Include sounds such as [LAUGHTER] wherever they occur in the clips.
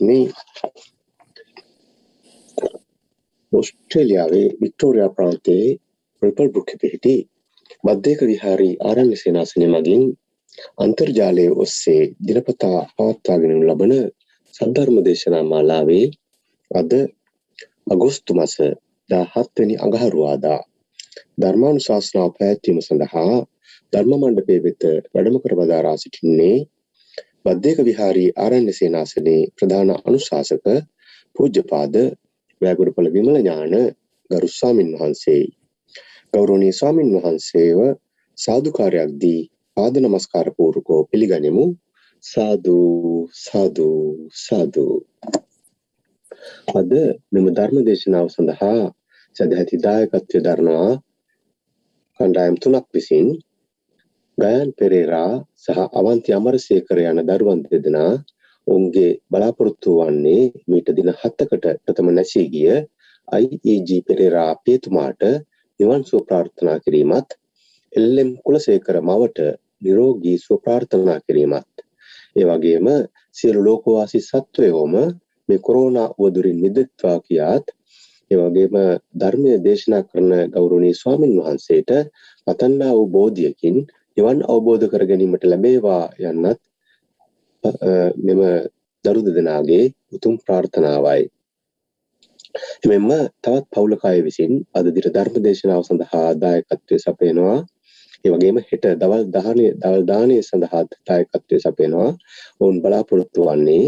පින්වත්නි ඔස්ට්‍රේලියාවේ වික්ටෝරයා ප්‍රාන්තයේ ප්‍රපල් බුක්ක පිහිටි බද්ධයක විහාරී ආරං්‍ය සේනාසනය මගින් අන්තර්ජාලය ඔස්සේ දිනපතා පවත්වාගෙනු ලබන සද්ධර්ම දේශනා මාලාවේ අද අගොස්තු මස දාහත්වනි අඟහරුවාදා ධර්මානු ශාසනාව පැත්වීම සඳහා ධර්ම මණ්ඩපය වෙත වැඩම කර වදාරා සිටින්නේ බද්ධයක විහාරී ආරණ්‍ය සේනාසනයේ ප්‍රධාන අනුශාසක පූජ්‍යපාද වැෑගුරුපල විමල ඥාන ගරු ස්වාමින් වහන්සේ. ගෞරවනීය ස්වාමින් වහන්සේව සාදුකාරයක් දී පාද නමස්කාර පූර්වකව පිළිගනිමු. සාදු සාදු සාදු. අද මෙම ධර්ම දේශනාව සඳහා සදැහැති දායකත්වය දරනවා කණ්ඩායම් තුනක් විසින් ගයන් පෙරේරා සහ අවන්ති අමරසේකර යන දරුවන් දෙදෙනා ඔවුන්ගේ බලාපොරොත්තු වන්නේ මීට දින හත්තකට ප්‍රථම නැසී ගිය IEG පෙරේරා පේතුමාට නිවන් සුව ප්‍රාර්ථනා කිරීමත් එල්ලෙම් කුලසේකර මවට නිරෝගී සුව ප්‍රාර්ථනා කිරීමත්. ඒ වගේම සියලු ලෝකවාසී සත්වයෝම මේ කොරෝනා වදුරින් මිදෙත්වා කියාත් ඒ වගේම ධර්මය දේශනා කරන ගෞරවනීය ස්වාමින් වහන්සේට පතන්නා වූ බෝධියකින් නිවන් අවබෝධ කර ගැනීමට ලැබේවා යන්නත් මෙම දරු දෙදෙනාගේ උතුම් ප්‍රාර්ථනාවයි. එමෙන්ම තවත් පවුලකය විසින් අද දිට ධර්ම දේශනාව සඳහා දායකත්වය සපයනවා. ඒ වගේම හෙට දවල් දාහනය දවල් දානය සඳහා දායකත්වය සපයනවා. ඔවුන් බලාපොරොත්තු වන්නේ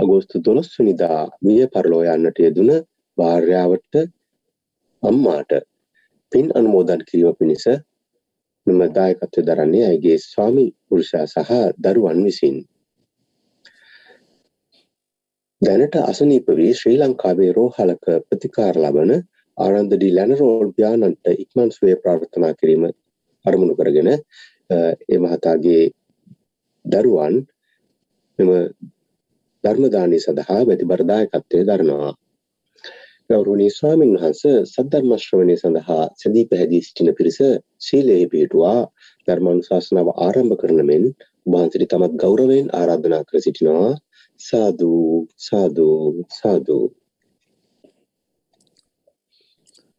අගෝස්තු 12 වෙනිදා මිය පරලෝ යන්නට යෙදුන භාර්යාවට අම්මාට පින් අනුමෝදන් කිරීම පිණිස මෙම දායකත්වය දරන්නේ ඇයගේ ස්වාමි පුරුෂයා සහ දරුවන් විසින්. දැනට අසනීප වී ශ්‍රී ලංකාවේ රෝහලක ප්‍රතිකාර ලබන ආනන්දඩි ලැනරෝල් ප්‍යානන්ට ඉක්මන් සුවේ ප්‍රාර්ථනා කිරීම අරමුණු කරගෙන ඒ මහතාගේ දරුවන් මෙම ධර්මදානය සඳහා වැතිබරදායකත්වය දරනවා. ගෞරවනීය ස්වාමීන් වහන්ස සද්ධර්ම ශ්‍රවණය සඳහා සැදී පැහැදී සිටින පිරිස ශීලයේ පිහිටුවා. ධර්මානුශාසනාව ආරම්භ කරන මෙන් වහන්සේට තමත් ගෞරවයෙන් ආරාධනා කර සිටිනවා. සාදු සාදු සාදු.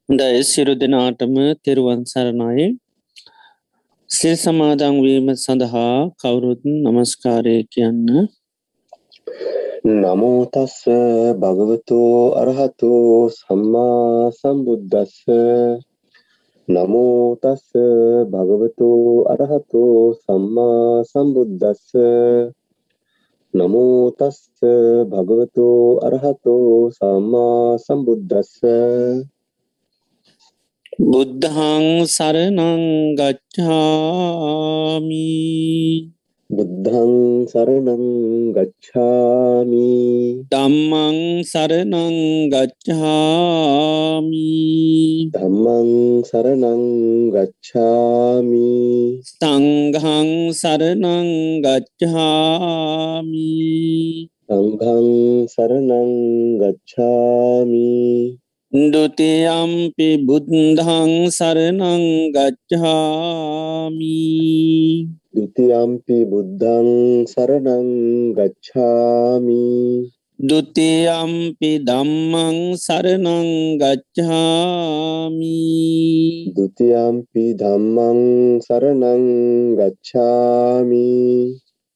හොඳයි සිරු දෙනාටම තෙරුවන් සරණයි. සිල් සමාදං වීම සඳහා කවුරුත් නමස්කාරය කියන්න. නමෝතස්ස භගවතු අරහතු සම්මා සම්බුද්ධස්ස නමෝතස්ස භගවතු අරහතු සම්මා සම්බුද්ධස්ස නමෝතස්ස භගවතු අරහතු සම්මා සම්බුද්ධස්ස බුද්ධහං සරනං ගච්ඡාමී. බුද්ධං සරණං ගච්ඡාමි. ධම්මං සරණං ගච්ඡාමි. ධම්මං සරණං ගච්ඡාමි. සංඝං සරණං ගච්ඡාමි. සංඝං සරණං ගච්ඡාමි දුතියම්පි බුද්ධං සරණං ගච්ඡාමි දුතියම්පි බුද්ධං සරණං ගච්ඡාමි දුතියම්පි දම්මං සරණං ගච්ඡාමි දුතියම්පි දම්මං සරණං ගච්ඡාමි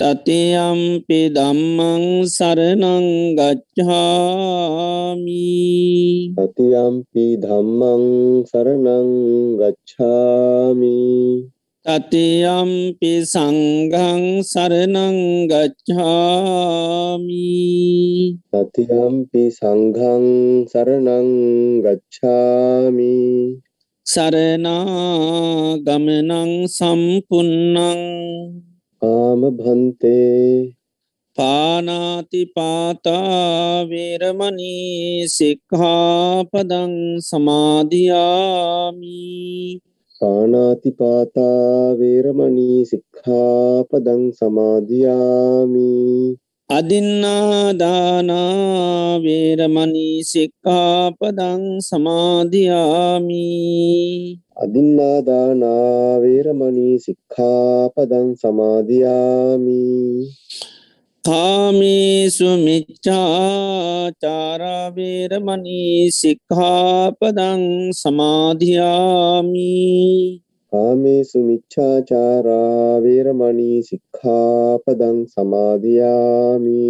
තතියම්පි ධම්මං සරණං ගච්ඡාමි තතියම්පි ධම්මං සරණං ගච්ඡාමි තතියම්පි සංඝං සරණං ගච්ඡාමි තතියම්පි සංඝං සරණං ගච්ඡාමි සරනාගමනං සම්පුන්නං ආම භන්තේ පානාතිපාතාවේරමනී සික්හාපදං සමාධයාමී පානාතිපාතා වේරමණී සික්ඛාපදං සමාදියාමි අදින්නාදානාවේරමනී සික්කාපදං සමාධයාමී අදින්නාදානා වේරමණී සික්ඛාපදං සමාදියාමි. කාමේසු මිච්චාචාරාවේරමනී සික්හාපදං සමාධයාමී කාමේසු මිච්ඡාචාරා වේරමණී සික්ඛාපදං සමාදියාමි.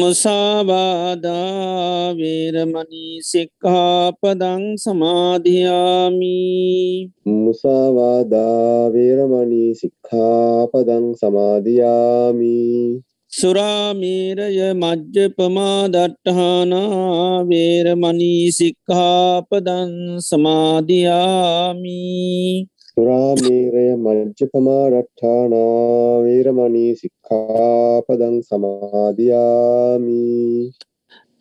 මුසාවාදාවේරමනී සික්කාපදං සමාධයාමී මුසාවාදා වේරමණී සික්ඛාපදං සමාදියාමි. සුරාමීරය මජ්්‍ය පමාදට්ටහනාවේරමනී සික්කාපදන් සමාධයාමී සුරාමේරය මජ්්‍යපමා රට්ඨානා වේරමණී සික්ඛාපදං සමාදියාමි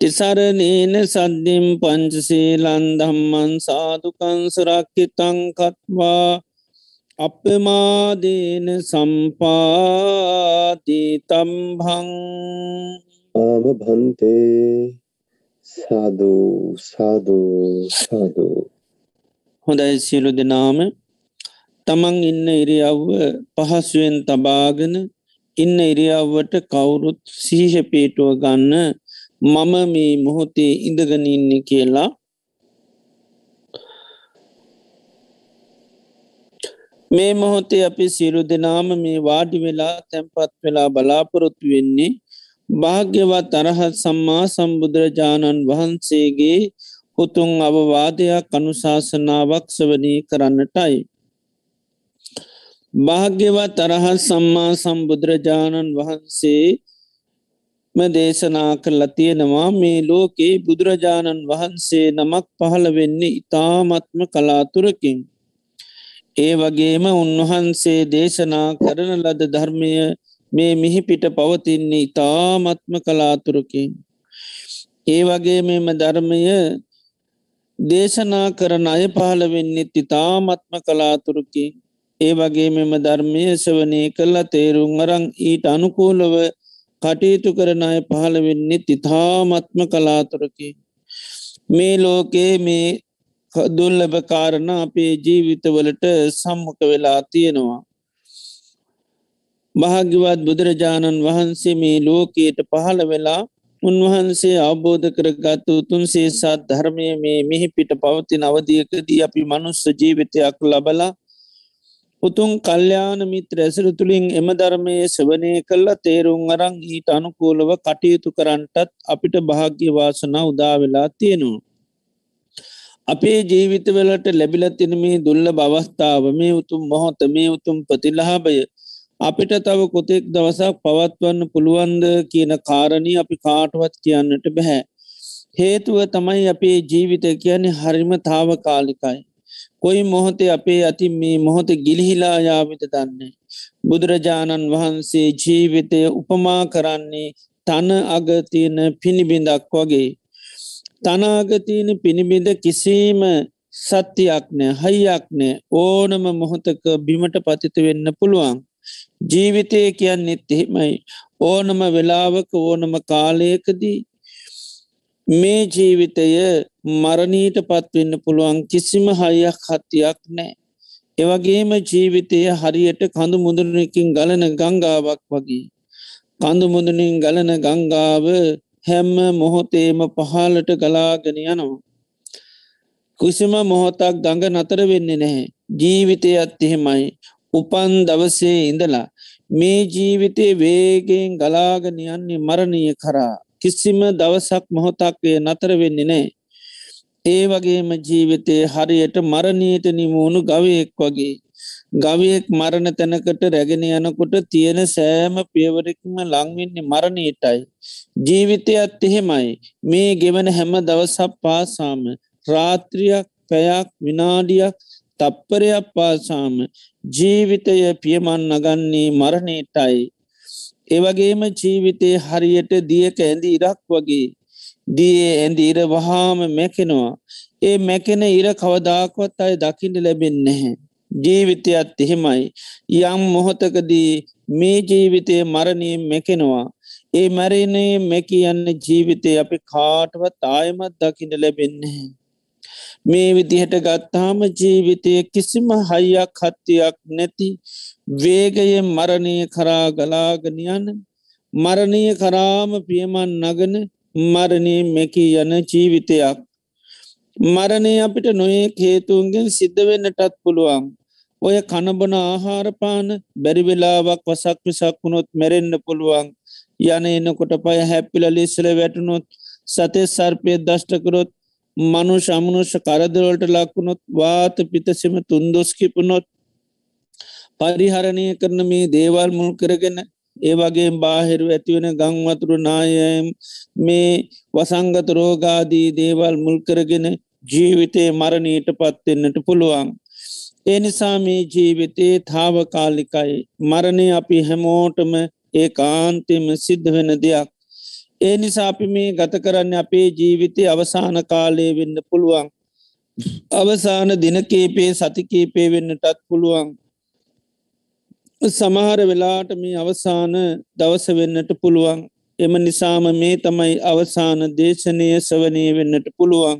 තිසරනේන සද්ධිම් පංචසේ ලන්දම්මන් සාධකන් සුරක්කිතංකත්වා අපමාදේන සම්පාති තම්භං ආම භන්තේ සාධූ සාධූ සාධූ හොඳයි සියලු දෙනාම තමන් ඉන්න ඉරියව්ව පහසුවෙන් තබාගෙන ඉන්න ඉරියව්වට කවුරුත් සීහ පේටුව ගන්න මම මේ මොහොතේ ඉඳගනඉන්න කියලා මේ මොහොතේ අපි සිරු දෙනාම මේ වාඩි වෙලා තැන්පත් වෙලා බලාපොරොත්තු වෙන්නේ භාග්‍යවත් අරහත් සම්මා සම්බුදුරජාණන් වහන්සේගේ උතුන් අවවාදයක් අනුශාසනාවක් සවනී කරන්නටයි. භාග්‍යවත් අරහත් සම්මා සම්බුදුරජාණන් වහන්සේ දේශනා කරලා තියෙනවා මේ ලෝකේ බුදුරජාණන් වහන්සේ නමක් පහළ වෙන්නේ ඉතාමත්ම කලාතුරකින්. ඒ වගේම උන්වහන්සේ දේශනා කරන ලද ධර්මය මේ මිහිපිට පවතින්නේ ඉතාමත්ම කලාතුරකින්. ඒ වගේ මෙම ධර්මය දේශනා කරන අය පහළ වෙන්නෙත් ඉතාමත්ම කලාතුරකින්. ඒ වගේ මෙම ධර්මය සවනය කල්ලා තේරුම් අරං ඊට අනුකූලව කටයුතු කරන අය පහළ වෙන්නෙත් ඉතාමත්ම කලාතුරකින්. මේ ලෝකයේ මේ දුල්ලබ කාරණ අපේ ජීවිතවලට සම්මක වෙලා තියෙනවා. භාග්‍යවත් බුදුරජාණන් වහන්සේ මේ ලෝකයට පහළ වෙලා උන්වහන්සේ අවබෝධ කරගත්ත උතුන්සේ සත් ධර්මය මේ මෙහි පිට පවති නවදියකදී අපි මනුස්ස ජීවිතයක් ලබලා උතුන් කල්්‍යාන මිත්‍ර ඇසර තුළින් එම ධර්මය සවනය කල්ලා තේරුම් අරං ඊට අනුකූලව කටයුතු කරන්නටත් අපිට භාග්‍යවාසන උදා වෙලා තියෙනවා. අපේ ජීවිතවලට ලැබිලතින මේ දුල්ල බවස්ථාව මේ උතුම් මොහොත මේ උතුම් ප්‍රතිලහාබය අපිට තව කොතෙක් දවසක් පවත්වන්න පුළුවන්ද කියන කාරණී අපි කාටවත් කියන්නට බැහැ. හේතුව තමයි අපේ ජීවිත කියන්නේ හරිම තාව කාලිකයි. කොයි මොහොතේ අපේ අති මේ මොහොත ගිලිහිලා යාවිත දන්නේ. බුදුරජාණන් වහන්සේ ජීවිතය උපමා කරන්නේ තන අගතියන පිණිබිඳක් වගේ. තනාගතියන පිණිබිඳ කිසිීම සත්‍යයක් නෑ හයියක් නෑ ඕනම මොහොතක බිමට පතිත වෙන්න පුළුවන්. ජීවිතය කියන්නෙත් එහෙමයි ඕනම වෙලාවක ඕනම කාලයකදී මේ ජීවිතය මරණීට පත්වෙන්න පුළුවන් කිසිම හයියක් හත්තියක් නෑ. එවගේම ජීවිතය හරියට කඳු මුදුරනකින් ගලන ගංගාවක් වගේ. කඳු මුදුනින් ගලන ගංගාව හැම්ම මොහොතේම පහලට ගලාගෙන යනවා. කුසිම මොහොතක් ගඟ නතර වෙන්නේ නැහැ. ජීවිතය අත් එහෙමයි උපන් දවසේ ඉඳලා මේ ජීවිතය වේගෙන් ගලාගෙන යන්නේ මරණය කරා කිසිම දවසක් මොහොතක්වේ නතර වෙන්නේ නෑ. ඒ වගේම ජීවිතය හරියට මරණීයට නිමුණු ගවයෙක් වගේ. ගවයෙක් මරණ තැනකට රැගෙන යනකොට තියෙන සෑම පියවරක්ම ලංවෙන්නේ මරණීටයි. ජීවිතයත් එහෙමයි මේ ගෙවන හැම දවසක් පාසාම රාත්‍රියක් පැයක් විනාඩියක් තප්පරයක් පාසාම ජීවිතය පියමන් නගන්නේ මරණයටයි ඒවගේම ජීවිතය හරියට දියක ඇඳ ඉරක් වගේ දිය ඇඳ ඉර වහාම මැකෙනවා. ඒ මැකෙන ඉර කවදාකොත් අය දකිට ලැබෙන් නැහැ. ජීවිතයත් එහෙමයි. යම් මොහොතකදී මේ ජීවිතය මරණය මැකෙනවා. ඒ මැරණය මැකි යන්න ජීවිතය අපි කාටවත් ආයමත් දකිට ලැබෙන්නේ මේ විදිහට ගත්තාම ජීවිතය කිසිම හයියක් හත්තියක් නැති වේගය මරණය කරා ගලාගනයන්න මරණය කරාම පියමන් නගන මරණය මෙකී යන ජීවිතයක්. මරණය අපිට නොයේ හේතුන්ගෙන් සිද්ධවෙන්නටත් පුළුවන්. ඔය කණබන ආහාරපාන බැරිවෙලාවක් වසක් විසක් වුණොත් මැරෙන්න්න පුළුවන්. යන එන්නකොට පය හැපිල ලිස්සල වැටනොත් සතේ සර්පය දෂ්ටකරොත් මනු ශමනුෂ කරදරවලට ලක්වුණොත් වාත පිතසම තුන්දොස්කිපුනොත් පරිහරණය කරන මේ දේවල් මුල් කරගෙන ඒවගේ බාහිරු ඇතිවෙන ගංවතුරු නායම් මේ වසංගත රෝගාදී දේවල් මුල් කරගෙන ජීවිතය මරණීට පත්වෙන්නට පුළුවන්. ඒ නිසා මේ ජීවිතයේ තාවකාලිකයි මරණය අපි හැමෝටම ඒ කාන්තෙම සිද්ධ වෙන දෙයක්. ඒ නිසා අපි මේ ගත කරන්න අපේ ජීවිතය අවසාන කාලය වෙන්න පුළුවන්. අවසාන දිනකේපේ සතිකේපේ වෙන්නටත් පුළුවන්. සමහර වෙලාට මේ අවසාන දවස වෙන්නට පුළුවන් එම නිසාම මේ තමයි අවසාන දේශනය සවනය වෙන්නට පුළුවන්.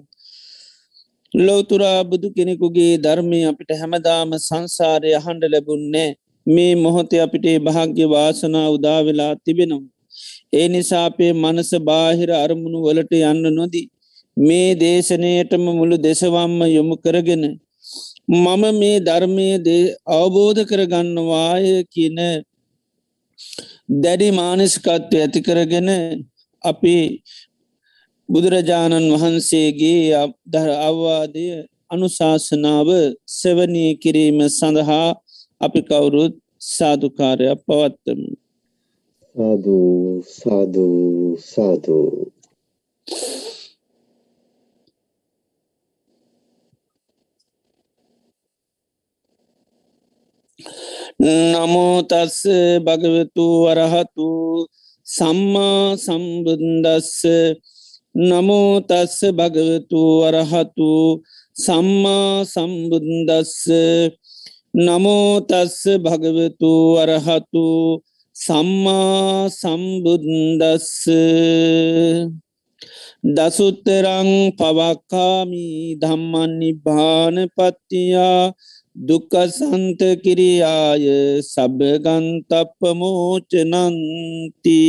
ලෝතුරා බුදු කෙනෙකුගේ ධර්මය අපිට හැමදාම සංසාරය අහන්ඩ ලැබුන්නේ මේ මොහොතේ අපිට භාග්‍ය වාසනා උදා වෙලා තිබෙනවා. ඒ නිසාපේ මනස බාහිර අරමුණු වලට යන්න නොදී මේ දේශනයටම මුළු දෙසවම්ම යොමු කරගෙන මම මේ ධර්මය අවබෝධ කරගන්නවාය කියන දැඩි මානස්කත්වය ඇති කරගෙන අපි බුදුරජාණන් වහන්සේගේ දර අවවාදය අනුශාසනාව සෙවනී කිරීම සඳහා අපි කවුරුත් සාධකාරයක් පවත්තමු. සාධූ සාධූ සාධූ නමෝතස්ස භගවතු වරහතු සම්මා සම්බුන්දස්ස නමෝතස්ස භගවතු වරහතු සම්මා සම්බුන්දස්ස නමෝතස්ස භගවතු වරහතු සම්මා සම්බුන්දස්ස දසුත්තරං පවක්කාමී ධම්මන් නිබ්භාන පත්තියා දුකසන්ත කිරියාය සබගන්තප්පමෝචනන්ති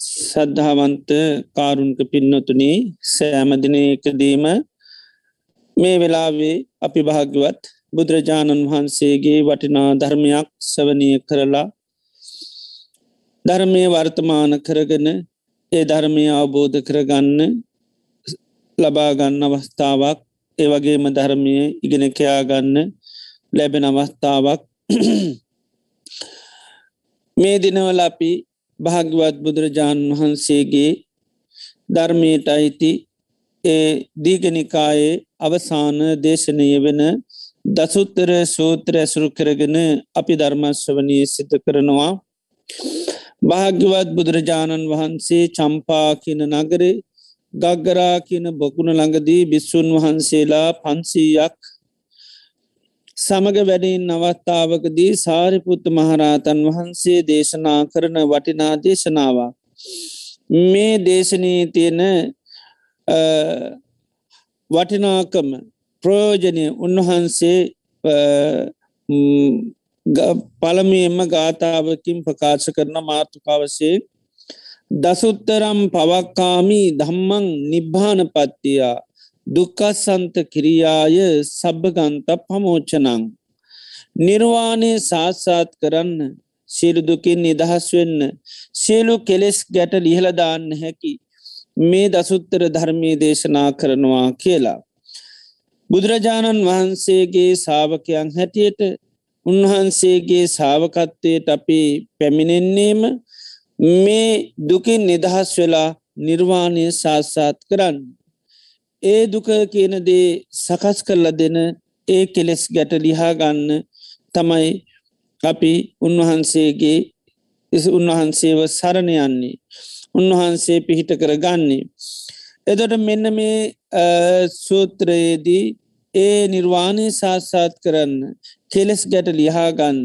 සද්ධාවන්ත කාරුන්ක පින්නතුනේ සෑමදිනයකදීම මේ වෙලාවේ අපි භාග්‍යවත් බුදුරජාණන් වහන්සේගේ වටිනා ධර්මයක් සවනය කරලා ධර්මය වර්තමාන කරගෙන ඒ ධර්මය අවබෝධ කරගන්න ලබාගන්න අවස්ථාවක් ඒවගේම ධර්මය ඉගෙන කයාගන්න ලැබෙන අවස්ථාවක්. [CLEARS THROAT] මේ දිනවල අපි භාග්‍යවත් බුදුරජාණන් වහන්සේගේ ධර්මයට අයිති ඒ දීගනිකායේ අවසාන දේශනය වෙන දසුත්තර සූත්‍ර ඇසුරු කරගෙන අපි ධර්මශ්වනී සිත කරනවා. භාග්‍යවත් බුදුරජාණන් වහන්සේ චම්පා කියන නගරේ ගග්ගරා කියන බොකුණ ළඟදී බිස්සුන් වහන්සේලා පන්සීයක් සමග වැඩින් අවස්ථාවකදී සාරිපුත්ත මහරහතන් වහන්සේ දේශනා කරන වටිනා දේශනාවක්. මේ දේශනී තියෙන වටිනාකම ප්‍රෝජනය උන්වහන්සේ පළමියම ගාථාවකින් ප්‍රකාශ කරන මාර්ථකාවසේ දසුත්තරම් පවක්කාමී ධම්මං නිබ්භාන පත්තියා දුක්කසන්ත කිරියාය සබභගන්ත පමෝචනං. නිර්වාණය සාත්සාත් කරන්න සියලුදුකින් නිදහස් වෙන්න සියලු කෙලෙස් ගැට ලිහලදාන්න හැකි මේ දසුත්තර ධර්මී දේශනා කරනවා කියලා. බුදුරජාණන් වහන්සේගේ සාාවකයන් හැටියට උන්වහන්සේගේ සාාවකත්වයට අපි පැමිණෙන්නේම මේ දුකින් නිදහස් වෙලා නිර්වාණය සාස්සාත් කරන්න. ඒ දුක කියනදේ සකස් කරල දෙන ඒ කෙලෙස් ගැට ලිහා ගන්න තමයි අපි උන්වහන්සේගේ උන්වහන්සේව සරණ යන්නේ උන්වහන්සේ පිහිට කර ගන්නේ. එදොට මෙන්න මේ සූත්‍රයේදී ඒ නිර්වාණය සාත්සාත් කරන්න කෙලෙස් ගැට ලිහා ගන්න.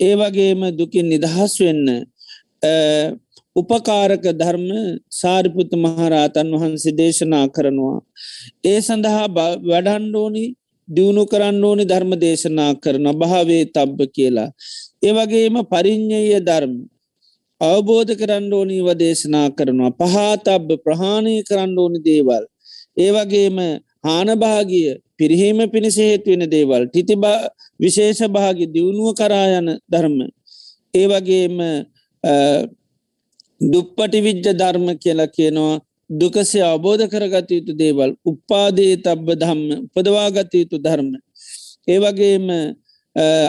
ඒ වගේම දුකින් නිදහස් වෙන්න උපකාරක ධර්ම සාරිපුත මහරහතන් වහන්සේ දේශනා කරනවා. ඒ සඳහා වැඩන්ඩෝනි දියුණු කරන්න ඕනි ධර්ම දේශනා කරන භාවේ තබ්බ කියලා. ඒවගේම පරිින්්ඥය ධර්ම අවබෝධ කරන්න ඕනීව දේශනා කරනවා පහතබ්බ ප්‍රහාණය කරන්න ඕනි දේවල්. ඒවගේම හානභාගිය පිරිහීම පිණිස හේත්වෙන දේවල් ටිතිබා විශේෂ භාගි දියුණුව කරායන ධර්ම. ඒවගේම දුප්පටි විජ්ජ ධර්ම කියලා කියනවා දුකසේ අවබෝධ කරගත යුතු දේවල් උපාදේ තබ්බ ධම්ම උපදවාගත යුතු ධර්ම. ඒවගේම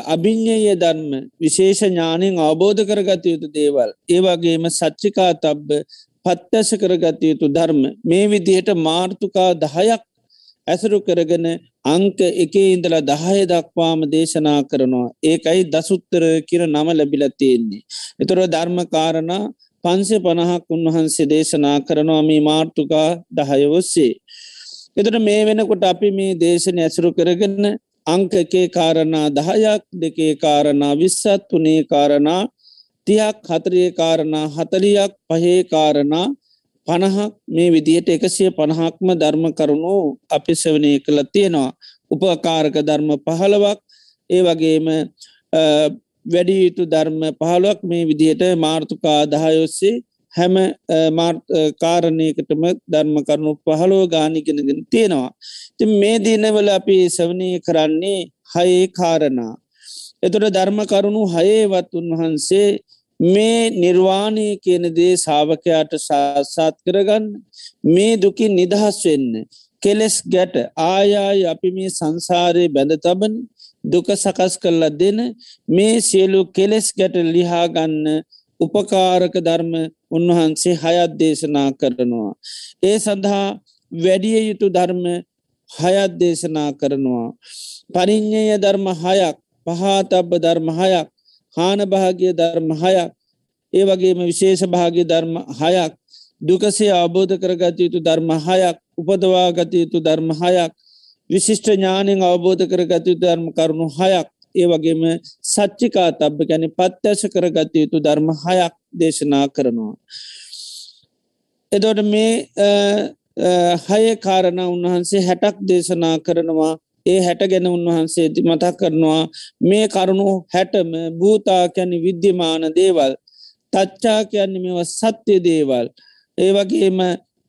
අභිඤ්ඥය ධර්ම විශේෂ ඥානයෙන් අවබෝධ කරගත යුතු දේවල්. ඒවගේම සච්චිකා තබ්බ පත්්‍යස කරගත යුතු ධර්ම මේ විදිහට මාර්ථකා දහයක් ඇසරු කරගෙන අංක එකේ ඉඳලා දහය දක්වාම දේශනා කරනවා ඒකයි දසුත්තර කිර නම ලැබිල තියෙන්නේ. එතුර ධර්මකාරණ පන්සේ පණහක් උන්වහන්සේ දේශනා කරනවා මේ මාර්ථකා දහය ඔස්සේ. එතට මේ වෙනකොට අපි මේ දේශන ඇසුරු කරගන්න අංක එකේ කාරණා දහයක් දෙකේ කාරණා විස්සත් වනේ කාරණා තියක් හතරේ කාරණා හතලියක් පහේ කාරණා පණහක් මේ විදිහට එකසිය පණහක්ම ධර්ම කරුණු අපි සවනය කළ තියෙනවා උපකාරක ධර්ම පහළවක් ඒ වගේම වැඩි යුතු ධර්ම පහළුවක් මේ විදිහට මාර්ථකා දහයොස්සේ හැම කාරණයකටම ධර්ම කරුණු පහළෝ ගානිගෙනගෙන තියෙනවා. ති මේ දිනවල අපි සවනය කරන්නේ හයේ කාරණා. එතොට ධර්ම කරුණු හයේවත් උන්වහන්සේ මේ නිර්වාණය කියන දේ සාාවකයාට සාසාත් කරගන්න මේ දුකින් නිදහස් වෙන්න කෙලෙස් ගැට ආයාය අපි මේ සංසාරය බැඳ තබන දුක සකස් කරලා දෙන මේ සියලු කෙලෙස් ගැට ලිහාගන්න උපකාරක ධර්ම උන්වහන්සේ හයත් දේශනා කරනවා. ඒ සඳහා වැඩිය යුතු ධර්ම හයත් දේශනා කරනවා. පරිින්්ඥය ධර්ම හයක් පහතබ්බ ධර්ම හයක් හානභාගිය ධර්ම හයක්. ඒ වගේම විශේෂ භාග්‍ය ධර්ම හයක්. දුකසේ අවබෝධ කරගත යුතු ධර්ම හයක් උපදවා ගත යුතු ධර්ම හයක් විශිෂ්ට ඥානෙන් අවබෝධ කරගත යුතු ධර්ම කරුණු හයක්. ඒ වගේම සච්චිකා තබ්බ ගැන පත්්‍යශ කරගත යුතු ධර්ම හයක් දේශනා කරනවා. එදොට මේ හය කාරණ උන්වහන්සේ හැටක් දේශනා කරනවා. ඒ හැට ගැන උන්වහන්සේ ති මතක් කරනවා මේ කරුණු හැටම භූතා කැන විද්‍යමාන දේවල් තච්චා කියන්නේ මෙව සත්‍යය දේවල් ඒ වගේම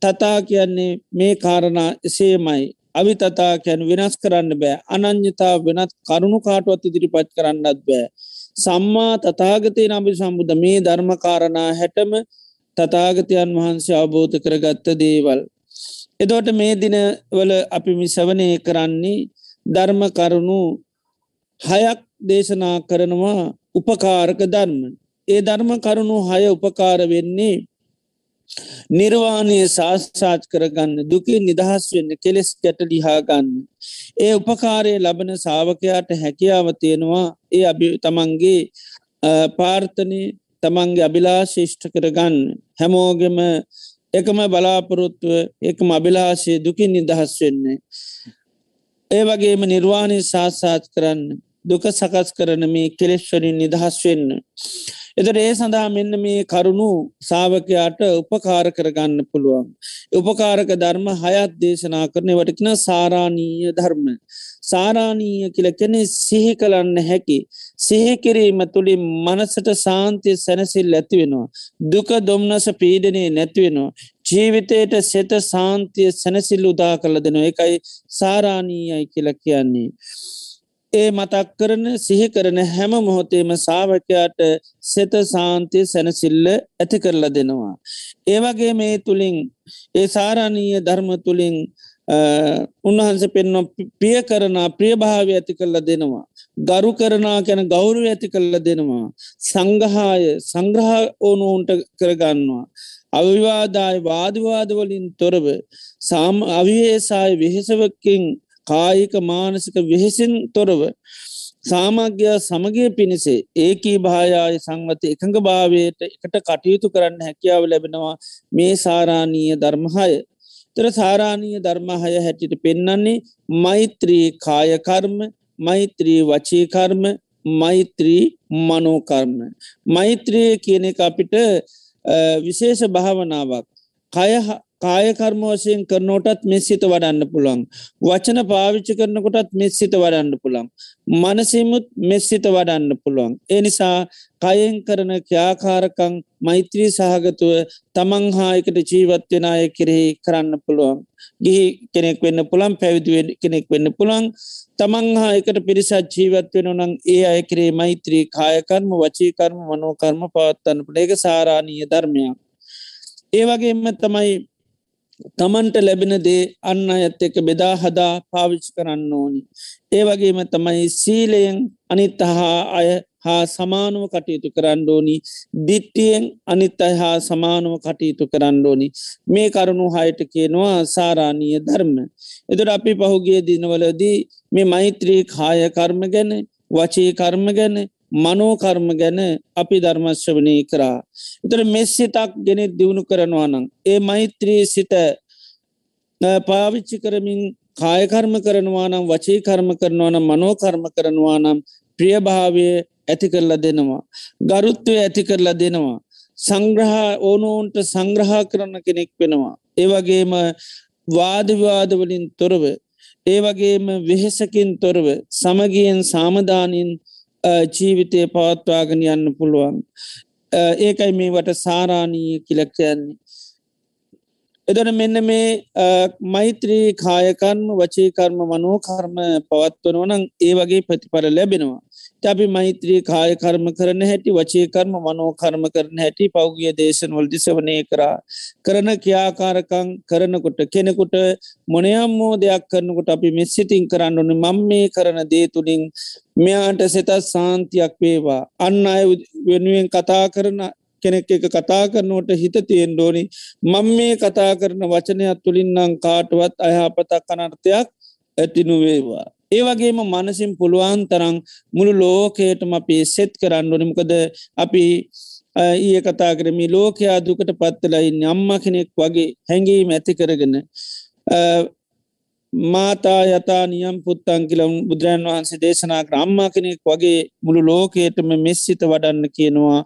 තතා කියන්නේ මේ කාරණා එසේමයි අවිතතා කැන වෙනස් කරන්න බෑ අනං්‍යතා වෙනත් කරුණු කාටුවත් ඉදිරිපත් කරන්නත් බෑ. සම්මා තතාගතය නබි සම්බුද මේ ධර්මකාරණා හැටම තතාගතයන් වහන්සේ අවබෝධ කරගත්ත දේවල්. එදෝට මේ දිනවල අපි මිසවනය කරන්නේ ධර්ම කරුණු හයක් දේශනා කරනවා උපකාරක ධර්ම. ඒ ධර්ම කරුණු හය උපකාර වෙන්නේ නිර්වාණය ශාස්්‍රාච් කරගන්න දුකින් නිදහස් වෙන්න කෙලෙස් ගැට ලිහාගන්න. ඒ උපකාරය ලබන සාාවකයාට හැකියාව තියෙනවා ඒ අභි තමන්ගේ පාර්ථනය තමන්ගේ අභිලා ශිෂ්ඨ කරගන්න හැමෝගෙම එකම බලාපොරොත්තුව එකම අභිලාශය දුකින් නිදහස් වෙන්නේ. ඒ වගේම නිර්වාණය ශාසාත් කරන්න දුක සකස් කරන මේ කෙලෙස්වරින් නිදහස් වෙන්න. එතට ඒ සඳහා මෙන්න මේ කරුණු සාාවකයාට උපකාර කරගන්න පුළුවන්. උපකාරක ධර්ම හයත් දේශනා කරන වටකන සාරාණීය ධර්ම. සාරාණීය කියල කෙනෙ සිහි කලන්න හැකි. සිහිකිරීම තුළින් මනසට සාන්තිය සැනසිල් ඇතිවෙනවා. දුක දොම්නස පීඩනය නැතිවෙනවා. ජීවිතයට සෙත සාන්තිය සැනසිල් උදා කළ දෙනවා එකයි සාරාණීයයි කියල කියන්නේ. ඒ මතක් කරන සිහි කරන හැම මොහොතේම සාාවකයාට සෙත සාන්තිය සැනසිල්ල ඇති කරලා දෙනවා. ඒවගේ මේ තුළින් ඒ සාරණීය ධර්ම තුළින් උන්වහන්ස පෙන්ව පිය කරන ප්‍රියභාව ඇති කරල දෙනවා. ගරු කරනා කැන ගෞරුව ඇති කරල දෙනවා. සංගහාය සංග්‍රහ ඕනුවන්ට කරගන්නවා. අවිවාදාය වාදවාදවලින් තොරව සාම අවියේසාය වෙහෙසවකින් කායික මානසික වෙහෙසින් තොරව සාමග්‍ය සමගය පිණිසේ ඒකී භායාය සංවත එකඟ භාවයට එකට කටයුතු කරන්න හැකියාව ලැබෙනවා මේ සාරාණීය ධර්මහය. තර සාරාණීය ධර්මහය හැටිට පෙන්නන්නේ මෛත්‍රී කායකර්ම මෛත්‍රී වචීකර්ම මෛත්‍රී මනෝකර්ම මෛත්‍රය කියන එක අපිට විශේෂ භාවනාවක්. කය කායකර්ම වශයෙන් කරනෝටත් මෙස්සිත වඩන්න පුළන් වචන පාවිච්චි කරනකොටත් මෙස්සිත වඩන්න පුළන් මනසිමුත් මෙස්සිත වඩන්න පුළුවන්. එනිසා කයෙන් කරන ක්‍යාකාරකං මෛත්‍රී සහගතුව තමන් හායකට ජීවත්වෙන අය කෙරෙහි කරන්න පුළුවන්. ගිහි කෙනෙක් වෙන්න පුළන් පැවිදිුව කෙනෙක් වෙන්න පුළන් තමන් හා එකට පිරිසත් ජීවත් වෙන නං ඒ අය කරේ මෛත්‍රී කායකර්ම වචීකර්ම මනෝකර්ම පවත්වන්න පුළ ඒක සාරාණීය ධර්මයක් ඒ වගේම තමයි තමන්ට ලැබෙන දේ අන්න ඇත් එක බෙදා හදා පාවිච්චි කරන්න ඕනි. ඒ වගේම තමයි සීලයෙන් අනිත් හා අය හා සමානුව කටයුතු කරන්න ඕනි දිට්ටියෙන් අනිත් අය හා සමානුව කටයුතු කරන්න ඕනි මේ කරුණු හයට කියනවා සාරාණීය ධර්ම. එතුට අපි පහුගේ දිනවලදී මේ මෛත්‍රී කාය කර්ම ගැන වචී කර්ම ගැන මනෝකර්ම ගැන අපි ධර්මශ්‍රවනය කරා. එතර මෙස්සිතක් ගෙනෙත් දියුණු කරනවා නම්. ඒ මෛත්‍රී සිත පාවිච්චි කරමින් කායකර්ම කරනවා නම් වචී කර්ම කරනවා නම් මනෝකර්ම කරනවා නම් ප්‍රියභාවය ඇති කරලා දෙනවා. ගරුත්වය ඇති කරලා දෙනවා. සංග්‍රහ ඕනෝන්ට සංග්‍රහ කරන්න කෙනෙක් වෙනවා. ඒවගේම වාදවාදවලින් තොරව ඒවගේම වෙහෙසකින් තොරව සමගියෙන් සාමධානින් ජීවිතය පවත්වාගෙන යන්න පුළුවන්. ඒකයි මේවට සාරාණීය කිලක්කයන්නේ. එදන මෙන්න මේ මෛත්‍රී කායකර්ම වචීකර්ම මනෝකර්ම පවත්වනවනං ඒ වගේ ප්‍රතිඵල ලැබෙනවා. අපි මෛත්‍රී කායකර්ම කරන හැටි වචේකර්ම මනෝකර්ම කරන හැටි පෞගිය දේශන වලදි සවනය කරා. කරන කියාකාරකං කරනකොට කෙනෙකුට මොනයම්මෝ දෙයක් කරනකොට අපි මෙස්සිතින් කරන්න ඕන මං මේ කරන දේ තුළින් මෙයාට සෙතත් සාන්තියක් වේවා. අන්න අය වෙනුවෙන් කතා කරන කෙනෙක් එක කතා කරනවට හිත තියෙන් ඩෝනි මං මේ කතා කරන වචනයක් තුළින්නම් කාටුවත් අයහපතක් අනර්ථයක් ඇතිනුවේවා. ඒ වගේම මනසින් පුළුවන් තරං මුළු ලෝකයටම අපි සෙත් කරන්න ඕනිමකද අපි ඒ කතා කරමි ලෝකයා දුකට පත්තලයි අම්ම කෙනෙක් වගේ හැඟීම ඇති කරගෙන මාතා යතා නියම් පුත්තන් කියලම් බුදුරන් වහන්සේ දේශනා අම්මා කෙනෙක් වගේ මුළු ලෝකයටම මෙස්සිත වඩන්න කියනවා.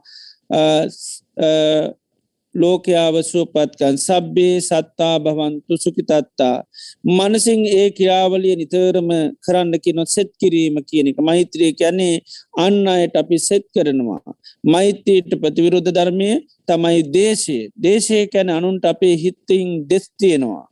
ලෝකයාව සුවපත්කන් සබ්බේ සත්තා භවන්තු සුකිතත්තා මනසිං ඒ කියාවලිය නිතරම කරන්න කිනොත් සෙත් කිරීම කියන එක. මෛත්‍රය කියන්නේ අන්න අයට අපි සෙත් කරනවා. මෛත්‍යයට ප්‍රතිවිරුද්ධ ධර්මය තමයි දේශය. දේශය කැන අනුන්ට අපේ හිත්තයින් දෙස්තියෙනවා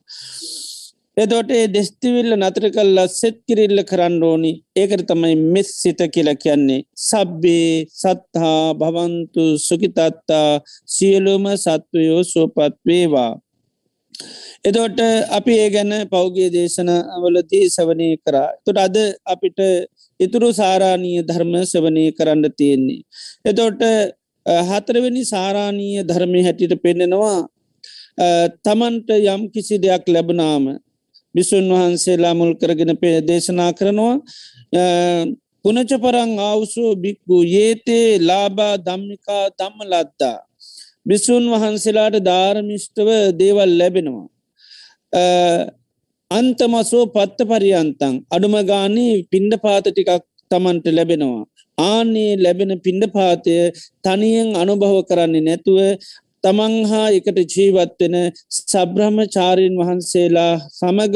එදොට දෙස්තිවිල්ල නතර කල්ලා සෙත් කිරිල්ල කරන්න ඕනි ඒකට තමයි මෙස් සිත කියල කියන්නේ සබ්බේ සත්හා භවන්තු සුකිතත්තා සියලුම සත්වයෝ සෝපත් වේවා. එදොට අපි ඒ ගැන පෞගේ දේශන වලදී සවනය කරා. තුට අද අපිට ඉතුරු සාරාණීය ධර්ම සවනය කරන්න තියෙන්නේ. එතොට හතරවෙනි සාරාණීය ධර්මය හැටියට පෙන්නෙනවා තමන්ට යම් කිසි දෙයක් ලැබනාම බිසුන් වහන්සේලා මුල් කරගෙන පේ දේශනා කරනවා පුනච පරං අවසෝ බික්කු ඒතේ ලාබා දම්මිකා දම්ම ලද්දා. බිසුන් වහන්සේලාට ධාරමිෂ්ටව දේවල් ලැබෙනවා. අන්තමසෝ පත්ත පරියන්තන් අඩුම ගානී පින්ඩ පාත ටිකක් තමන්ට ලැබෙනවා. ආනේ ලැබෙන පින්ඩ පාතය තනියෙන් අනුභව කරන්නේ නැතුව තමන් හා එකට ජීවත්වෙන සබ්‍රහ්ම චාරීන් වහන්සේලා සමග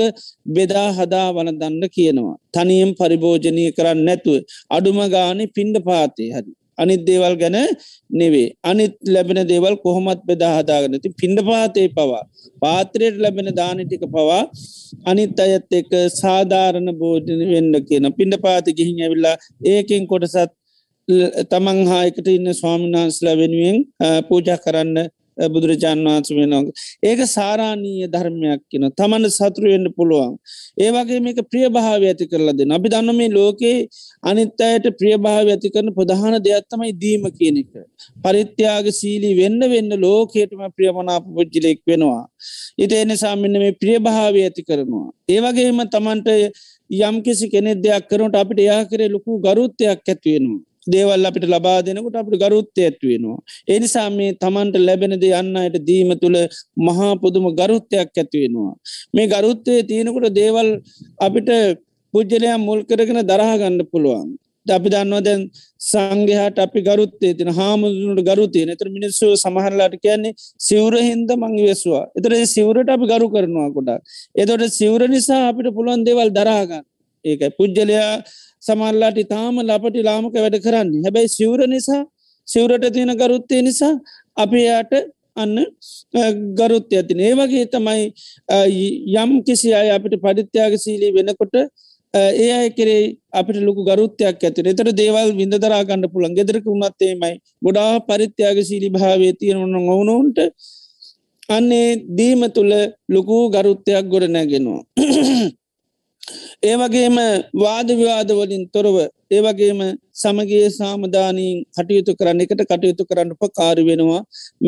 බෙදා හදා වන දන්න කියනවා. තනියම් පරිභෝජනය කරන්න නැතුව අඩුම ගානි පින්ඩ පාතය හරි. අනිත් දේවල් ගැන නෙවේ අනිත් ලැබෙන දේවල් කොහොමත් බෙදා හදාගනති පින්ඩ පාතය පවා පාත්‍රයට ලැබෙන දානටික පවා අනිත් අයත් එක සාධාරණ බෝධන වෙන්න කියන පින්ඩ පාති ගිහින් ඇවිල්ලා ඒකෙන් කොටසත් තමන් හායකට ඉන්න ස්වාමිනාන්ස්ලා වෙනුවෙන් පූජ කරන්න බුදුරජාන් වහන්ස වෙනග. ඒක සාරාණීය ධර්මයක් කියන තමන්න සතුරුවෙන්න්න පුළුවන්. ඒවගේ මේක ප්‍රියභාව ඇති කරලද. අපි දන්න මේ ලෝකයේ අනිත් අයට ප්‍රියභාව ඇති කරන ප්‍රධාන දෙයක්ත්තමයි දීම කියන එක. පරිත්‍යයාග සීලී වෙන්න වෙන්න ලෝකයටම ප්‍රියමනාප පුද්ජිලෙක් වෙනවා. ඉට එනිසා මෙන්න මේ ප්‍රියභාව ඇති කරනවා. ඒවගේම තමන්ට යම් කිසි කෙනෙ දෙයක් කරනට අපිට යා කරේ ලොකු ගරුත්තයක් ඇත්වෙනවා. දේවල් අපිට ලබා දෙනකොට අපට ගරුත්තය ඇත්වෙනවා. එනිසා මේ තමන්ට ලැබෙනද යන්න අයට දීම තුළ මහා පුදුම ගරුත්තයක් ඇත්වෙනවා. මේ ගරුත්තය තියෙනකොට දේවල් අපිට පුද්ජලයා මුල් කරගෙන දරහගන්න පුළුවන්. අපි දන්නවා දැන් සංගහට අපි ගරුත්තේ තින හාමුදුනට ගරුතය නතර මිනිස්සු සමහරලාට කියන්නේ සිවර හින්ද මංගි වෙස්වා එතර සිවරට අපි ගරු කරනවා කොට එතොට සිවර නිසා අපිට පුළුවන් දෙවල් දරාගන්න ඒක පුද්ජලයා සමල්ලාට ඉතාම ලපටි ලාමක වැඩ කරන්න. හැබැයි සිවර නිසා සිවරට තියෙන ගරුත්තය නිසා අපි යාට අන්න ගරුත්ය ඇතින. ඒ වගේ තමයි යම් කිසි අය අපිට පරිත්‍යාග සීලී වෙනකොට ඒ අය කරේ අපිට ලොකු ගරුත්තයක් ඇතිර එතර දේවල් විඳදරා ගන්න පුළන් ගෙදරක උන්නත්තේමයි ගොඩා පරිත්‍යාග සීලි භාවේ තියෙනවන ඔවුනුන්ට අන්නේ දීම තුළ ලොකු ගරුත්තයක් ගොඩ නැගෙනවා. ඒවගේම වාදවිවාදවලින් තොරව ඒවගේම සමගේ සාමධානීන් කටයුතු කරන්න එකට කටයුතු කරන්න පකාරි වෙනවා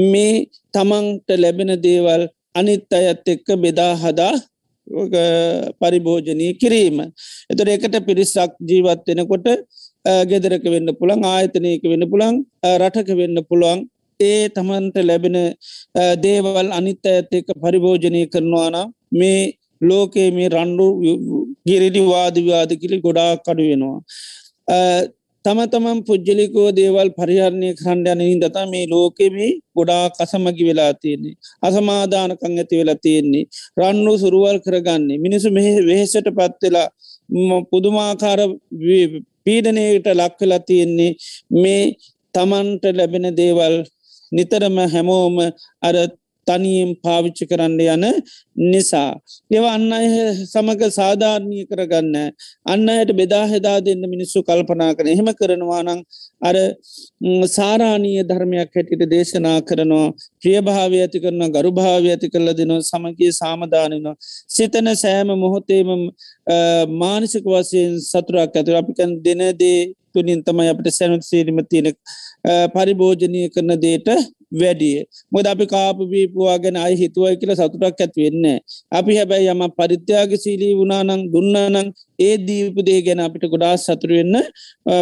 මේ තමන්ට ලැබෙන දේවල් අනිත් අයත් එක්ක බෙදා හදා පරිභෝජනය කිරීම. එතර එකට පිරිසක් ජීවත්වෙනකොට ගෙදරක වෙන්න පුළන් ආයතනයක වෙන්න පුළන් රටක වෙන්න පුළුවන් ඒ තමන්ට ලැබෙන දේවල් අනිත්ත ඇත් එක පරිභෝජනය කරනවාන මේ ලෝකයේ මේ රණ්ඩු ගිරිඩි වාදවාද කිලි ගොඩා කඩු වෙනවා. තම තමන් පුද්ජලිකෝ දේවල් පරිහරණය කරණ්ඩයනනින් දතා මේ ලෝකෙමි ගොඩා කසමගි වෙලා තියෙන්නේ. අසමාධානකං ඇති වෙලා තියෙන්නේ. රන්නු සුරුවල් කරගන්නේ. මිනිසු මෙහ වෙහෙසට පත්වෙලා පුදුමාකාර පීඩනයට ලක්වෙලා තියෙන්නේ මේ තමන්ට ලැබෙන දේවල් නිතරම හැමෝම අර තනියෙන් පාවිච්චි කරන්න යන නිසා. ඒව අන්න අය සමඟ සාධාරණය කරගන්න. අන්න අයට බෙදා හෙදා දෙන්න මිනිස්සු කල්පනා කන එහෙම කරනවානං අර සාරාණීය ධර්මයක් හැටිට දේශනා කරනවා ප්‍රියභාව ඇති කරන ගරුභාව ඇති කරල දෙනවා සමගේ සාමධානනවා. සිතන සෑම මොහොතේම මානසික වසයෙන් සතුරක් ඇතුර අපිකන් දෙනදේ තුළින් තමයි අපට සැනුත් සීරීම තියෙන පරිභෝජනය කරන දේට වැඩිය මොද අපි කාපවීපුවා ගැන අයි හිතුවයි කියල සතුටක් ඇත් වෙන්න අපි හැබැයි යම පරිත්‍යාග සීලී වුණනං දුන්නනං ඒ දීපදේ ගැන අපිට ගොඩා සතුරුවෙන්න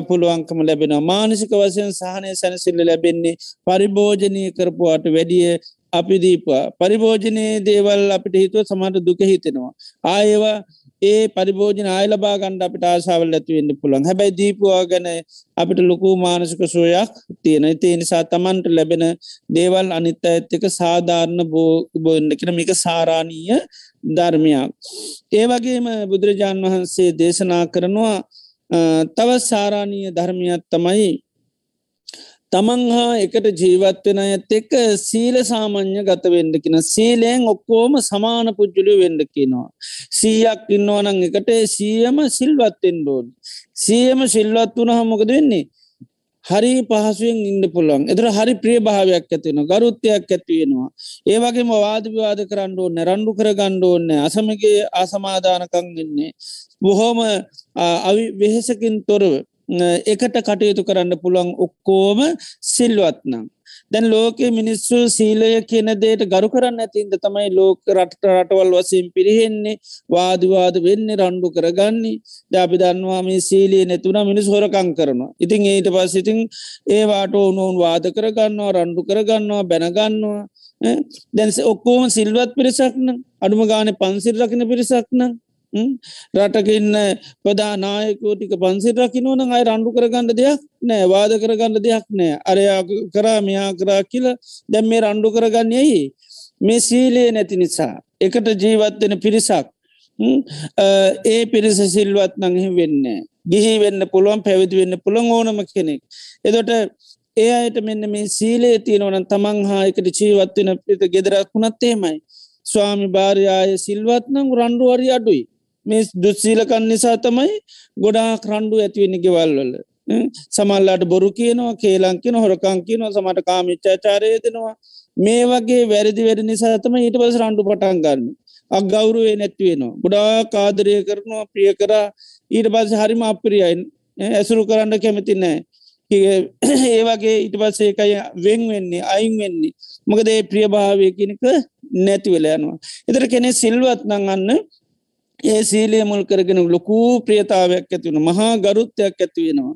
පුළුවන්කම ලැබෙනවා. මානසික වසයෙන් සහනය සැනසිල්ල ලැබෙන්නේ පරිභෝජනය කරපුවාට වැඩිය අපි දීපා පරිභෝජනයේ දේවල් අපිට හිතුව සමට දුක හිතෙනවා. ආයවා ඒ පරිභෝජන ආයලබා ගණ්ඩ අපිට ආසාවල් ඇතිවෙන්න පුළන් හැබැයි දීපවා ගැන අපිට ලොකු මානසික සෝයක් තියෙන තේ නිසා තමන්ට ලැබෙන දේවල් අනිත්ත ඇත්තක සාධාරණ බෝ බෝන්න කෙන මික සාරාණීය ධර්මයක්. ඒ වගේම බුදුරජාණන් වහන්සේ දේශනා කරනවා තවත් සාරාණීය ධර්මයක් තමයි තමන් හා එකට ජීවත්වෙන ඇත් එක්ක සීල සාමං්්‍ය ගත වෙන්ඩකින සීලයෙන් ඔක්කෝම සමාන පුද්ජුලි වෙන්ඩකිනවා. සීයක් ඉන්නවනං එකට සියම සිල්වත්තෙන් ඩෝන්. සියම සිල්වත් වන හමොකද වෙන්නේ. හරි පහසුවෙන් ඉන්න පුළන් එතර හරි ප්‍රිය භාවයක් ඇතිෙන ගරුත්තයක් ඇතිවෙනවා. ඒවගේම වාදවිවාද කරන්න ඕන්න රණ්ඩු කර ගණ්ඩ ඕන්න අසමගේ අසමාධානකං ඉන්නේ. බොහෝම අවි වෙහෙසකින් තොරව එකට කටයුතු කරන්න පුළුවන් ඔක්කෝම සිල්වත්නම්. දැන් ලෝකෙ මිනිස්සු සීලය කියන දේට ගරු කරන්න ඇතින්ද තමයි ලෝක රට රටවල් වසයෙන් පිරිහෙන්නේ වාදවාද වෙන්න රණ්ඩු කරගන්නේ ජාපි දන්නවා මේ සීලිය නැතුන මිනිස් හොරකං කරනවා. ඉතින් ඒට පස් ඉතින් ඒවාට ඕනෝන් වාද කරගන්නවා රණ්ඩු කරගන්නවා බැනගන්නවා. දැන්ස ඔක්කෝම සිල්වත් පිරිසක්න අඩුම ගාන පන්සිල් රකින පිරිසක්න රටකඉන්න ප්‍රදා නායකෝටික පන්සිල් රකිනවන අයි රණ්ඩු කරගන්න දෙයක් නෑ වාද කරගන්න දෙයක් නෑ. අරයා කරා මෙයා කරා කියල දැම් මේ රණ්ඩු කරගන්න ඇයි? මේ සීලයේ නැති නිසා. එකට ජීවත්වෙන පිරිසක්. ඒ පිරිස සිල්වත් නඟහි වෙන්න ගිහි වෙන්න පුළුවන් පැවිදි වෙන්න පුළන් ඕනම කෙනෙක්. එදොට ඒ අයට මෙන්න මේ සීලේ තියෙනවන තමන් හා එකට ජීවත්වෙන පිත ගෙදරක් වුණත්තේමයි ස්වාමි භාරයාය සිල්වත්නම් රණ්ඩුවරි අඩුයි. මේ දුස්සීලකන් නිසා තමයි ගොඩා කරණ්ඩු ඇතිවෙන ගෙවල්වල සමල්ලාට බොරු කියනවා කේලංකින හොරකං කියනවා සමට කාමිච්චාචාරය දෙනවා මේ වගේ වැරදි වැඩ නිසා තම ඊට පස රණ්ඩු පටන් ගන්න. අක් ගෞරුවේ නැත්වෙනවා ගොඩා කාදරය කරනවා ප්‍රිය කරා. ඊට පස හරිම අප්‍රියයින් ඇසුරු කරන්න කැමති නෑ [CLEARS THROAT] ඒ වගේ ඉට පස්සේකය වෙන් වෙන්නේ අයින් වෙන්නේ. මොකද ඒ ප්‍රියභාවය කෙනෙක නැතිවෙලා යනවා. එතර කෙනෙ සිල්වත් නං අන්න ඒ සීලය මුල් කරගෙන ලොකූ ප්‍රියතාවයක් ඇතිවන මහා ගරුත්තයක් ඇතිවෙනවා.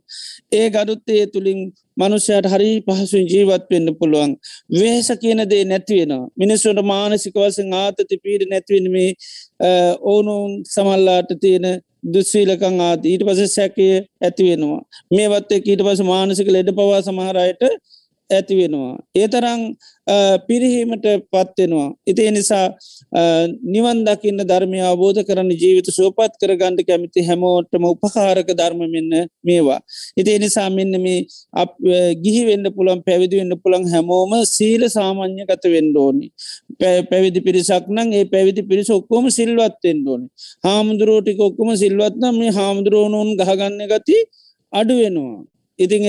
ඒ ගරුත්තය තුළින් මනුෂ්‍යයට හරි පහසු ජීවත් වෙන්න පුළුවන්. වේස කියන දේ නැතිවෙනවා. මිනිස්සුට මානසික වසෙන් ආතති පීඩ නැතිවෙනීමේ ඕනුන් සමල්ලාට තියෙන දුස්සීලකං ආත ඊට පස සැකය ඇතිවෙනවා. මේවත් ඊට පස මානසික ලෙඩ පවා සමහරයට ඇති වෙනවා. ඒ තරං පිරිහීමට පත්වෙනවා. ඉතිේ නිසා නිවන් දකින්න ධර්මය අවබෝධ කරන්න ජීවිත සුවපත් කර ගණඩ කැමිති හැමෝටම උපකාරක ධර්ම මෙන්න මේවා. ඉතිේ නිසා මෙන්න මේ ගිහි වෙන්න පුළන් පැවිදි වෙන්න පුළන් හැමෝම සීල සාමාන්‍ය ගත වෙන්ඩෝනි. පැවිදි පිරිසක් නං ඒ පැවිදි පිරිස ඔක්කොම සිල්වත්වෙන් ඕනි. හාමුදුරුවටික ඔක්කොම සිල්වත්නම් මේ හාමුදුරුවනුන් ගහගන්න ගති අඩු වෙනවා. ඉතින්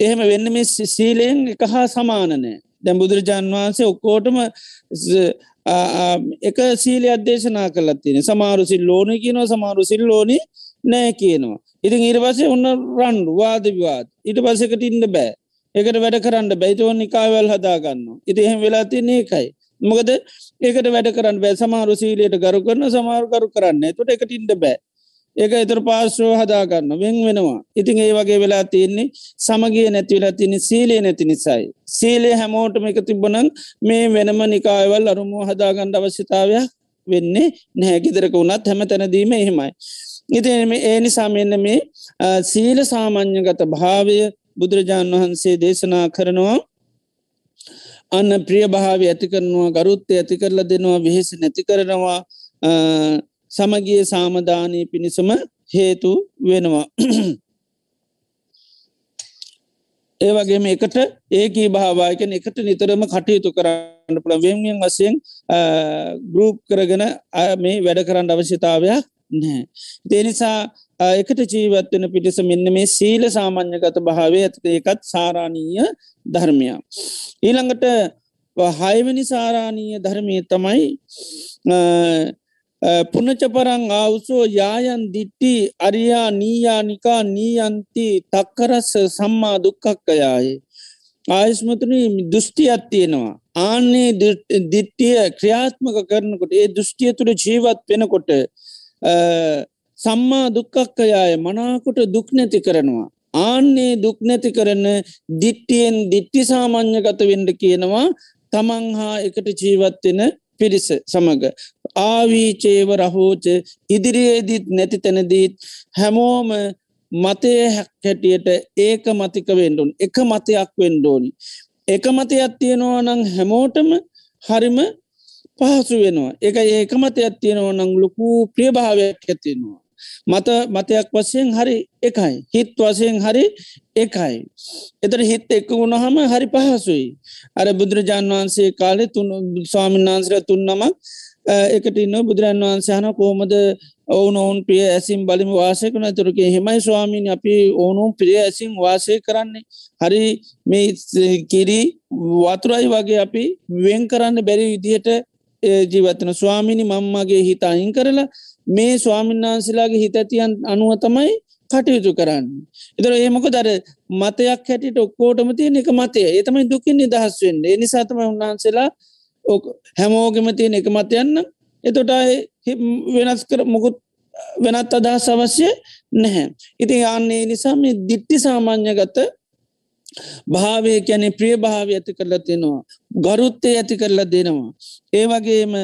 එහෙම වෙන්න මේ සීලයෙන් එක හා සමානනෑ දැම් බුදුරජාන් වහන්සේ ඔක්කෝටම එක සීලි අධ්‍යේශනා කලත් තියෙන සමාරු සිල්ලෝන කියනවා සමාරු සිල්ලෝනි නෑ කියනවා. ඉතින් ඊට පසේ ඔන්න රන්ඩු වාදවිවාද ඊට පසකට ඉන්න බෑ. එකට වැඩ කරන්න බැයිතව නිකාවල් හදාගන්න ඉති එහෙම වෙලා තියන්නේ එකයි. මොකද ඒකට වැඩ කරන්න බෑ. සමාරු සීලයට ගරු කරන සමාරු කරු කරන්න තුට එකට ඉන්න බෑ. ඒක එතර පාශ්‍රව හදාගන්න වෙන් වෙනවා. ඉතින් ඒ වගේ වෙලා තියෙන්නේ සමගිය නැතිවෙලා තින සීලේ නැති නිසයි. සීලේ හැමෝටම එක තිබ්බනං මේ වෙනම නිකායවල් අරුමුව හදාගණ්ඩ අවශ්‍යතාවයක් වෙන්නේ නැහැකිදරක වුණත් හැම තැනදීම එහෙමයි. ඉතිම ඒ නිසා මෙන්න මේ සීල සාමාන්‍යගත භාවය බුදුරජාණන් වහන්සේ දේශනා කරනවා. අන්න ප්‍රිය භාව ඇති කරනවා ගරුත්තය ඇති කරලා දෙනවා වෙහෙස නැති කරනවා. සමගිය සාමධානය පිණිසම හේතු වෙනවා. ඒවගේම එකට ඒකී භාවායකන එකට නිතරම කටයුතු කරන්න පුළ වෙමියෙන් වසයෙන් ගරුප් කරගෙන මේ වැඩ කරන්න අවශ්‍යතාවයක් නෑ. දේනිසා එකට ජීවත්වන පිටිස මෙන්න මේ සීල සාමාන්‍යගත භාවය ඇත එකත් සාරාණීය ධර්මයක්. ඊළඟට හයවැනි සාරාණීය ධර්මය තමයි පුනචපරං ආවුසෝ යායන් දිට්ටි අරියා නීයානිකා නීයන්ති තක්කරස්ස සම්මා දුක්කක්කයාය. ආයස්මතුන දෘෂ්ටියත් තියෙනවා. ආන්නේ දිට්ටිය ක්‍රියාත්මක කරනකොට ඒ දෘෂ්ටිය තුළ ජීවත් වෙනකොට සම්මා දුක්කක්කයාය මනාකොට දුක් නැති කරනවා. ආන්නේ දුක් නැති කරන දිට්ටියෙන් දිට්ටි සාමාන්‍යගත වෙන්ඩ කියනවා තමන් හා එකට ජීවත්වෙන පිරිස සමඟ ආවීචේව රහෝච ඉදිරියේදීත් නැති තැනදීත් හැමෝම මතය හැටියට ඒක මතික වෙන්ඩුන් එක මතයක් වෙන්ඩෝනි එක මතයක් තියෙනවා නං හැමෝටම හරිම පහසු වෙනවා. එක ඒක මතයක් තියෙනවා නං ලොකූ ප්‍රියභාවයක් ඇතිෙනවා මත මතයක් වසයෙන් හරි එකයි. හිත් වසයෙන් හරි එකයි. එතර හිත් එක්ක වුණහම හරි පහසුයි. අර බුදුරජාන් වහන්සේ කාලෙ තුන් ස්වාමීන් වහන්සර තුන්නමක් එකට ඉන්න බුදුරන් වහන්සයහන කෝමද ඔවුන ඔවුන් ප්‍රිය ඇසිම් බලිම වාසය කන තුරක හෙමයි ස්වාමීන් අපි ඕනුම් ප්‍රිය ඇසිම් වාසය කරන්නේ. හරි මේ කිරි වතුරයි වගේ අපි වෙන් කරන්න බැරි විදිහට ජීවතන ස්වාමිනි මම්මගේ හිත අයින් කරලා මේ ස්වාමින්නාන්සලාගේ හිත ඇතියන් අනුව තමයි කටයුතු කරන්න. එතර ඒමක දර මතයක් හැටිට ඔක්කෝටම තියෙන එක මතය ඒතමයි දුකින් නිදහස් වෙන්න. නිසාතම උන්වහන්සේලා හැමෝගෙම තියෙන එක මතයන්න එතොට වෙනස් කර මොකුත් වෙනත් අදහස් අවශ්‍ය නැහැ. ඉතින් යන්නේ නිසා මේ දිට්ටි සාමාන්‍ය ගත භාවය කැනෙ ප්‍රිය භාව ඇති කරලා තියෙනවා. ගරුත්තය ඇති කරලා දෙනවා. ඒ වගේම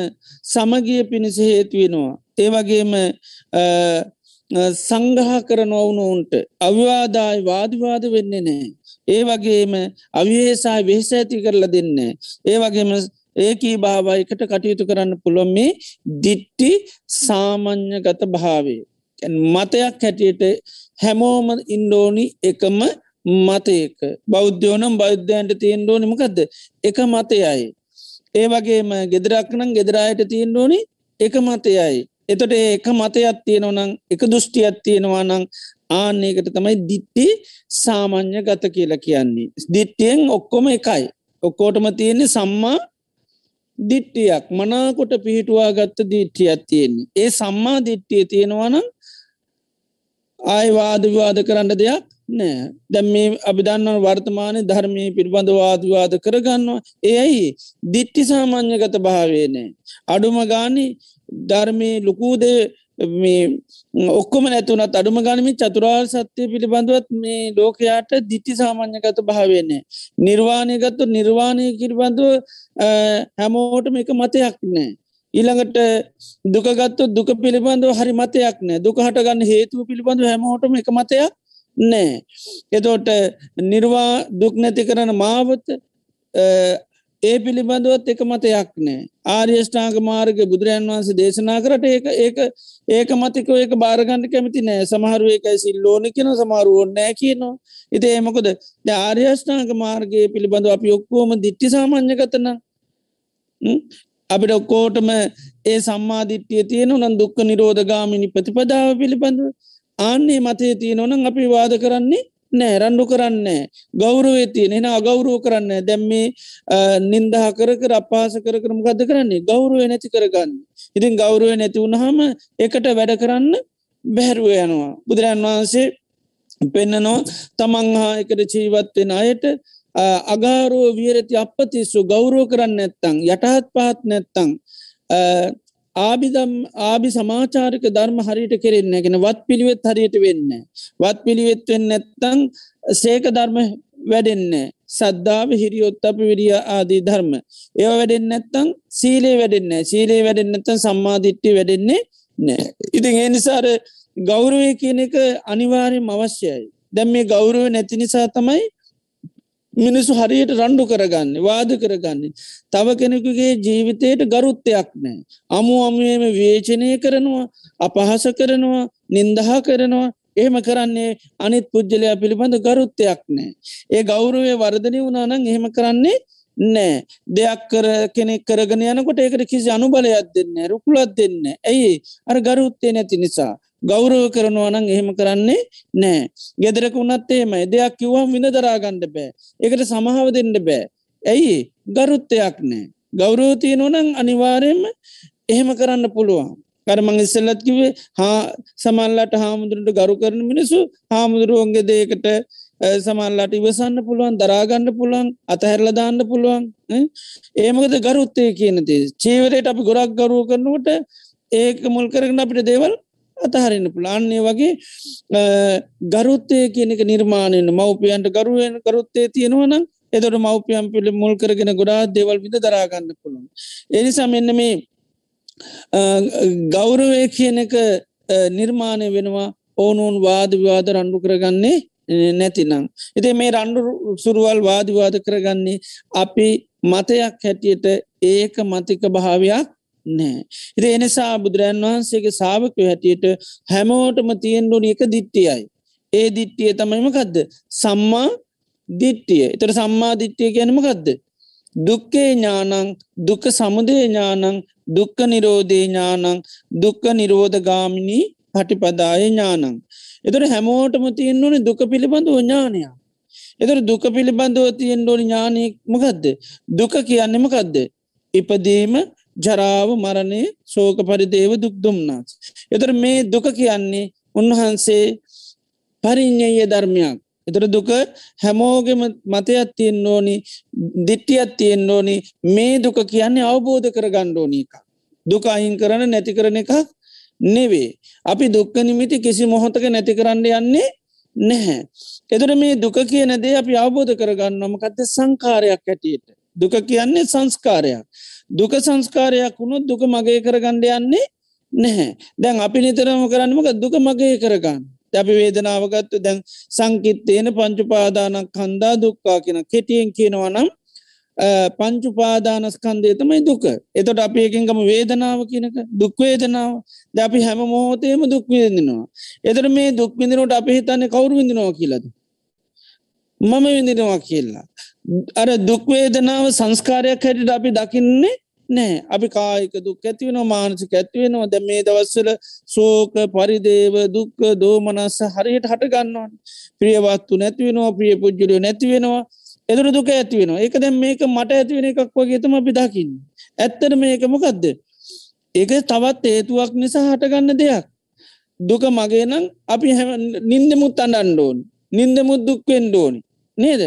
සමගිය පිණිස හේතුවෙනවා. ඒ වගේම සංගහ කරන ඔවුනුන්ට අවිවාදායි වාදිවාද වෙන්නේ නෑ. ඒ වගේම අවිහේසායි වෙහෙස ඇති කරලා දෙන්න. ඒ වගේම ඒකී භාවයකට කටයුතු කරන්න පුළොම මේ දිට්ටි සාමං්ඥගත භාවේ. මතයක් හැටියට හැමෝම ඉන්ඩෝනි එකම මතයක බෞද්ධෝනම් බෞද්ධයන්ට තියෙන්ඩෝ නිමකක්ද එක මතයයි. ඒ වගේම ගෙදරක්නම් ගෙදරායට තියෙන්ඩෝනි එක මතයයි. එතොට එක මතයක් තියෙනවනං එක දෘෂ්ටියක් තියෙනවා නං ආන්නේකට තමයි දිට්ටි සාමාන්‍ය ගත කියලා කියන්නේ. දිට්ටියෙන් ඔක්කොම එකයි. ඔක්කෝටම තියෙන්නේ සම්මා දිට්ටියක් මනාකොට පිහිටුවා ගත්ත දිට්ටියක් තියෙන්නේ. ඒ සම්මා දිට්ටිය තියෙනවනම් ආයවාදවාද කරන්න දෙයක් නෑ දැම් මේ අභිධන්නව වර්තමානය ධර්මය පිළිබඳ වාදවාද කරගන්නවා ඒ ඇයි දිට්ටි සාමාන්‍යගත භාවේ නෑ. අඩුම ගානි ධර්මය ලොකූද මේ ඔක්කොම නැතුනත් අඩුම ගනිමින් චතුරාර් සත්‍යය පිළිබඳවත් මේ ලෝකයාට දිට්ටි සාමාන්‍යගත භාවන්නේ. නිර්වාණයගත්තු නිර්වාණය කිරිබඳුව හැමෝටම එක මතයක් නෑ. ඊළඟට දුකගත්තු දුක පිළිබඳව හරි මතයක් නෑ දුක හටගන්න හේතුව පිළිබඳව හැමෝටම එක මතයක් නෑ. එතෝට නිර්වා දුක් නැති කරන මාවත ඒ පිළිබඳුවත් එක මතයක් නෑ. ආර්යෂ්ඨාංක මාර්ග බුදුරජන් වහන්සේ දේශනා කරට ඒක ඒක ඒක මතිකව ඒක භාරගන්න කැමති නෑ. සමහරුව එකයි සිල්ලෝන කියන සමාරුවෝ නෑ කියනවා. ඉති ඒමකොද ආර්යෂ්ඨාංක මාර්ගය පිළිබඳව අපි ඔක්කෝම දිට්ටි සාමාන්‍ය ගතන අපිට ඔක්කෝටම ඒ සම්මාධිට්්‍යය තියෙන නන් දුක්ක නිරෝධගාමිනි ප්‍රතිපදාව පිළිබඳව. ආන්නේ මතේ තියෙනවනම් අපි වාද කරන්නේ නෑ රණ්ඩු කරන්නේ ගෞරුවේ තියෙන. එෙන අගෞරුව කරන්න දැම්මේ නින්දහ කර කර අපාස කර කරම ගද කරන්නේ? ගෞරුව නැති කරගන්න. ඉතින් ගෞරුව නැති වුණහම එකට වැඩ කරන්න බැහැරුව යනවා. බුදුරන් වහන්සේ පෙන්නනවා තමන්හා එකට ජීවත්වෙන අයට අගාරෝ වියරති අපපතිස්සු. ගෞරුව කරන්න නැත්තං යටහත් පහත් නැත්තං ආබිදම් ආබි සමාචාරක ධර්ම හරිට කෙරෙන්න ගෙන වත් පිළිවෙත් හරියට වෙන්න. වත් පිළිවෙත්වෙන් නැත්තං සේක ධර්ම වැඩෙන්න සද්ධාව හිරියොත් අප විරිය ආදී ධර්ම. ඒව වැඩෙන් නැත්තං සීලේ වැඩෙන්න සීලේ වැඩෙන් නැත්තන් සම්මාධිට්ටි වැඩෙන්නේ නෑ. ඉතින් ඒ නිසාර ගෞරුවය කියන එක අනිවාරයෙන් අවශ්‍යයි. දැම් මේ ගෞරුව නැති නිසා තමයි මිනිසු හරියට රණ්ඩු කරගන්න වාද කරගන්න. තව කෙනෙකුගේ ජීවිතයට ගරුත්තයක් නෑ. අමු අමුවම වේචනය කරනවා අපහස කරනවා නින්දහා කරනවා එහෙම කරන්නේ අනිත් පුද්ගලයා පිළිබඳ ගරුත්තයක් නෑ. ඒ ගෞරුවය වර්ධනය වුණනං එහෙම කරන්නේ නෑ දෙයක් කර කෙනෙක් කරගෙන යනකොට ඒකට කිසි අනුබලයක් දෙන්න රුකුලත් දෙන්න ඇයි අර ගරුත්තේ නැති නිසා ගෞරව කරනවා නං එහෙම කරන්නේ නෑ ගෙදරක වුණත් එහෙමයි. දෙයක් කිව්වම් විඳ දරාගණ්ඩ බෑ. එකට සමහාව දෙන්න බෑ. ඇයි? ගරුත්තයක් නෑ ගෞරෝතිය නොනං අනිවාරයෙන්ම එහෙම කරන්න පුළුවන්. කරමං ඉස්සල්ලත් කිවේ හා සමල්ලට හාමුදුරට ගරු කරන මිනිසු හාමුදුරුවන්ගේ දේකට සමල්ලට ඉවසන්න පුළුවන් දරාගන්න පුළුවන් අතහැරල දාන්න පුළුවන් ඒමකද ගරුත්තය කියනති චීවරයට අපි ගොරක් ගරුව කරනකොට ඒක මුල් කරගෙන අපිට දේවල් අතහරන්න පුලාන්නේ වගේ ගරුත්තය කියනක නිර්මාණයෙන් මවපියන්ට ගරුවෙන් ගරුත්තේ තියෙනවනම් එදොට මවපියම් පිළි මුල් කරගෙන ගොඩා දෙවල් විද දරාගන්න පුළුවන්. එනිසා මෙන්න මේ ගෞරවය කියන එක නිර්මාණය වෙනවා ඕනුන් වාද විවාද රණ්ඩු කරගන්නේ නැතිනම්. එති මේ රණ්ඩු සුරුවල් වාදිවාද කරගන්නේ අපි මතයක් හැටියට ඒක මතික භාවයක් නෑ. ඉති එනිසා බුදුරන් වහන්සේගේ සාාවකය හැටියට හැමෝටම තියෙන්ඩුවන එක දිට්ටියයි. ඒ දිට්ටිය තමයිමකදද. සම්මා දිට්ටිය එතට සම්මා දිට්ටිය ගැනමකදද. දුක්කේ ඥානං දුක සමුදේ ඥානං දුක්ක නිරෝධේ ඥානං දුක්ක නිරෝධගාමිණී පටිපදාය ඥානං. එතට හැමෝටම තියෙන් ඕන දුක පිළිබඳව ඥානයක්. එතර දුක පිළිබඳව තියෙන් ඕනි ඥානයක් මකදද. දුක කියන්නෙමකදද. ඉපදීම ජරාව මරණය සෝක පරිදේව දුක් දුම්නාස්. එතර මේ දුක කියන්නේ උන්වහන්සේ පරිින්්ඥය ධර්මයක්. එතර දුක හැමෝගෙම මතයක් තියෙන් ඕනි දිට්ටියත් තියෙන් ඕනි මේ දුක කියන්නේ අවබෝධ කර ගණ්ඩෝනි එක. දුක අහින් කරන නැති කරන එකක් නෙවේ. අපි දුක්ක නිමිති කිසි මොහොතක නැති කරන්න යන්නේ නැහැ. එතර මේ දුක කියන දේ අපි අවබෝධ කරගන්නමකත්ත සංකාරයක් ඇටියට. දුක කියන්නේ සංස්කාරයක්. දුක සංස්කාරයක් වුණු දුක මගේ කරගණ්ඩ යන්නේ නැහැ. දැන් අපි නිතරම කරන්නමක දුක මගේ කරගන්න. අපි වේදනාවගත්තු දැන් සංකිත්තේන පංචුපාදානක් කන්දා දුක්කා කියෙන කෙටියෙන් කියනවනම් පංචුපාදානස්කන්දේ තමයි දුක. එතොට අපි එකගම වේදනාව කියනක දුක්වේදනාව ද අපි හැම මෝතයම දුක්විදිනවා. එතට මේ දුක්විදිනට අපි හිතන්නේ කවරු විඳනවා කියලද. මම විඳිනවා කියලා. අර දුක්වේදනාව සංස්කාරයක් හැටිට අපි දකින්නේ නෑ අපි කායික දුක් ඇතිවෙන මානසික ඇතිවෙනවා දැ මේ දවස්සල සෝක පරිදේව දුක්ක දෝමනස්ස හරියට හට ගන්නවන් ප්‍රියවත්තු නැතිවෙනවා ප්‍රිය පුද්ජලිය නැතිවෙනවා එදුර දුක ඇතිවෙනවා ඒක දැම් මේක මට ඇතිවෙන එකක් වගේතම අපි දකින්න. ඇත්තර මේක මොකක්ද ඒක තවත් ඒතුවක් නිසා හටගන්න දෙයක්. දුක මගේ නම් අපි හැ නින්දමුත් අඩන්ඩෝන් නින්දමුත් දුක්වෙන් ඩෝනි නේද?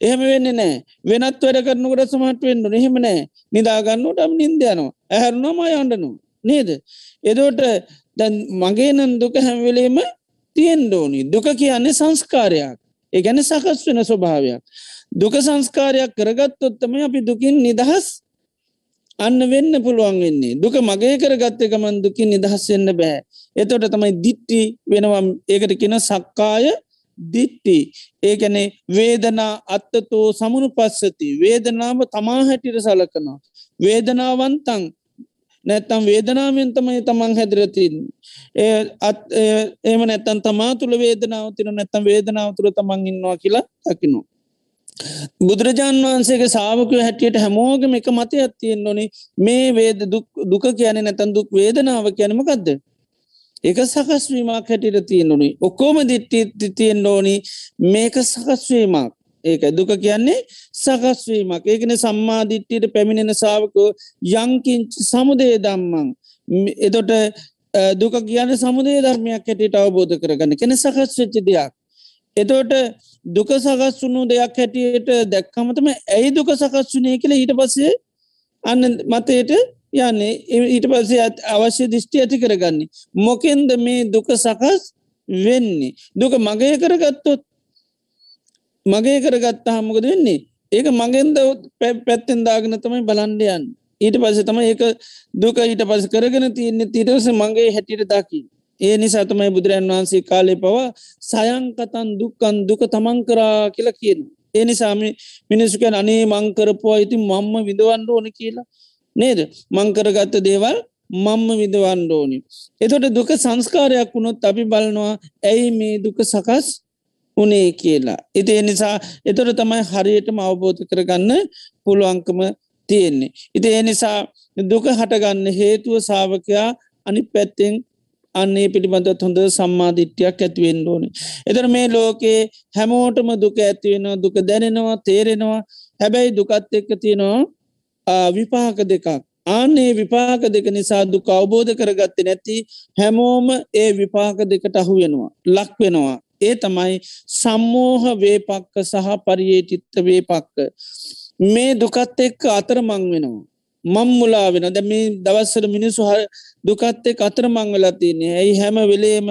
එහෙම වෙන්න නෑ වෙනත් වැඩ කරනකට සමට වෙන්ඩු එහෙම නෑ නිදාගන්නට නින්දයනවා ඇහැරුණම යන්ඩනවා නේද? එදෝට දැන් මගේ නම් දුක හැම්වෙලේම තියෙන් ඩෝනි දුක කියන්නේ සංස්කාරයක්. ඒ ගැන සකස් වෙන ස්වභාවයක්. දුක සංස්කාරයක් කරගත්තොත්තම අපි දුකින් නිදහස් අන්න වෙන්න පුළුවන් වෙන්නේ. දුක මගේ කරගත්ත එකමන් දුකින් නිදහස් වෙන්න බෑ. එතොට තමයි දිට්ටි වෙනවා. ඒකට කියෙන සක්කාය දිට්ටි. ඒකැනේ වේදනා අත්තතෝ සමුණු පස්සති වේදනාව තමා හැටිට සලකනවා. වේදනාවන්තන් නැත්තම් වේදනාවෙන් තමයි තමන් හැදිරතින් ඒ අත් ඒම නැත්තන් තමා තුළ වේදනාව තින නැත්තම් වේදනාව තුළ තමන් ඉන්නවා කියලා දකිනවා. බුදුරජාන් වහන්සේගේ සාාවකය හැටියට හැමෝගම එක මතය ඇත්තියෙන් නොනේ මේ වේද දුක කියන නැතන් දුක් වේදනාව කියනමකක්ද ඒක සකස්වීමක් හැටිට තියෙන්නුනි ඔක්කෝම දිට්ටි තියෙන් ඕනි මේක සකස්වීමක් ඒක දුක කියන්නේ සකස්වීමක් ඒකන සම්මාධිට්ටියට පැමිණෙන සාාවකෝ යංකින්චි සමුදේ දම්මං එතොට දුක කියන සමුදේ ධර්මයක් හැටියට අවබෝධ කරගන්න. කෙන සකස් වෙච්චි දෙයක්. එතෝට දුක සකස් වුණු දෙයක් හැටියට දැක්කමතම ඇයි දුක සකස් වුනේ කියල ඊට පස්සේ අන්න මතයට යන්නේ. ඊට පස්සේ අවශ්‍ය දිෂ්ටි ඇති කරගන්නේ. මොකෙන්ද මේ දුක සකස් වෙන්නේ? දුක මගේ කරගත්තොත් මගේ කරගත්තා හමකද වෙන්නේ? ඒක මගෙන්ද පැත්තෙන් දාගෙන තමයි බලන්ඩයන් ඊට පස තම ඒක දුක ඊට පස කරගෙන තියන්නේ. තිරස මගේ හැටිට දකි ඒ නිසා තමයි බුදුරන් වහන්සේ කාලේ පවා සයංකතන් දුක්කන් දුක තමන් කරා කියලා කියන. ඒ නිසාම මිනිස්සුකැන් අනේ මංකරපුවා ඉතින් මම්ම විදවන්න ඕන කියලා නේද මංකරගත්ත දේවල් මම්ම විදවන්න ඕනි. එතොට දුක සංස්කාරයක් වුණොත් අපි බලනවා ඇයි මේ දුක සකස් උනේ කියලා. එති එනිසා එතොට තමයි හරියටම අවබෝධ කරගන්න පුළුවන්කම තියෙන්නේ. ඉති එනිසා දුක හටගන්න හේතුව සාාවකයා අනි පැත්තෙන් අන්නේ පිළිබඳත් හොඳ සම්මාධිට්‍යයක් ඇතිවෙන්න ඕනේ. එතර මේ ලෝකේ හැමෝටම දුක ඇතිවෙනවා දුක දැනෙනවා තේරෙනවා හැබැයි දුකත් එක්ක තියෙනවා විපාක දෙකක්. ආනේ විපාක දෙක නිසා දුක අවබෝධ කරගත්ත නැති හැමෝම ඒ විපාක දෙකට අහු වෙනවා. ලක් වෙනවා. ඒ තමයි සම්මෝහ වේපක්ක සහ පරියේටිත්ත වේපක්ක. මේ දුකත් එක්ක අතර මං වෙනවා. මං මුලා වෙන දැ මේ දවස්සර මිනිසු හ දුකත්තේ අතර මංවෙලා තියන්නේ ඇයි හැම වෙලේම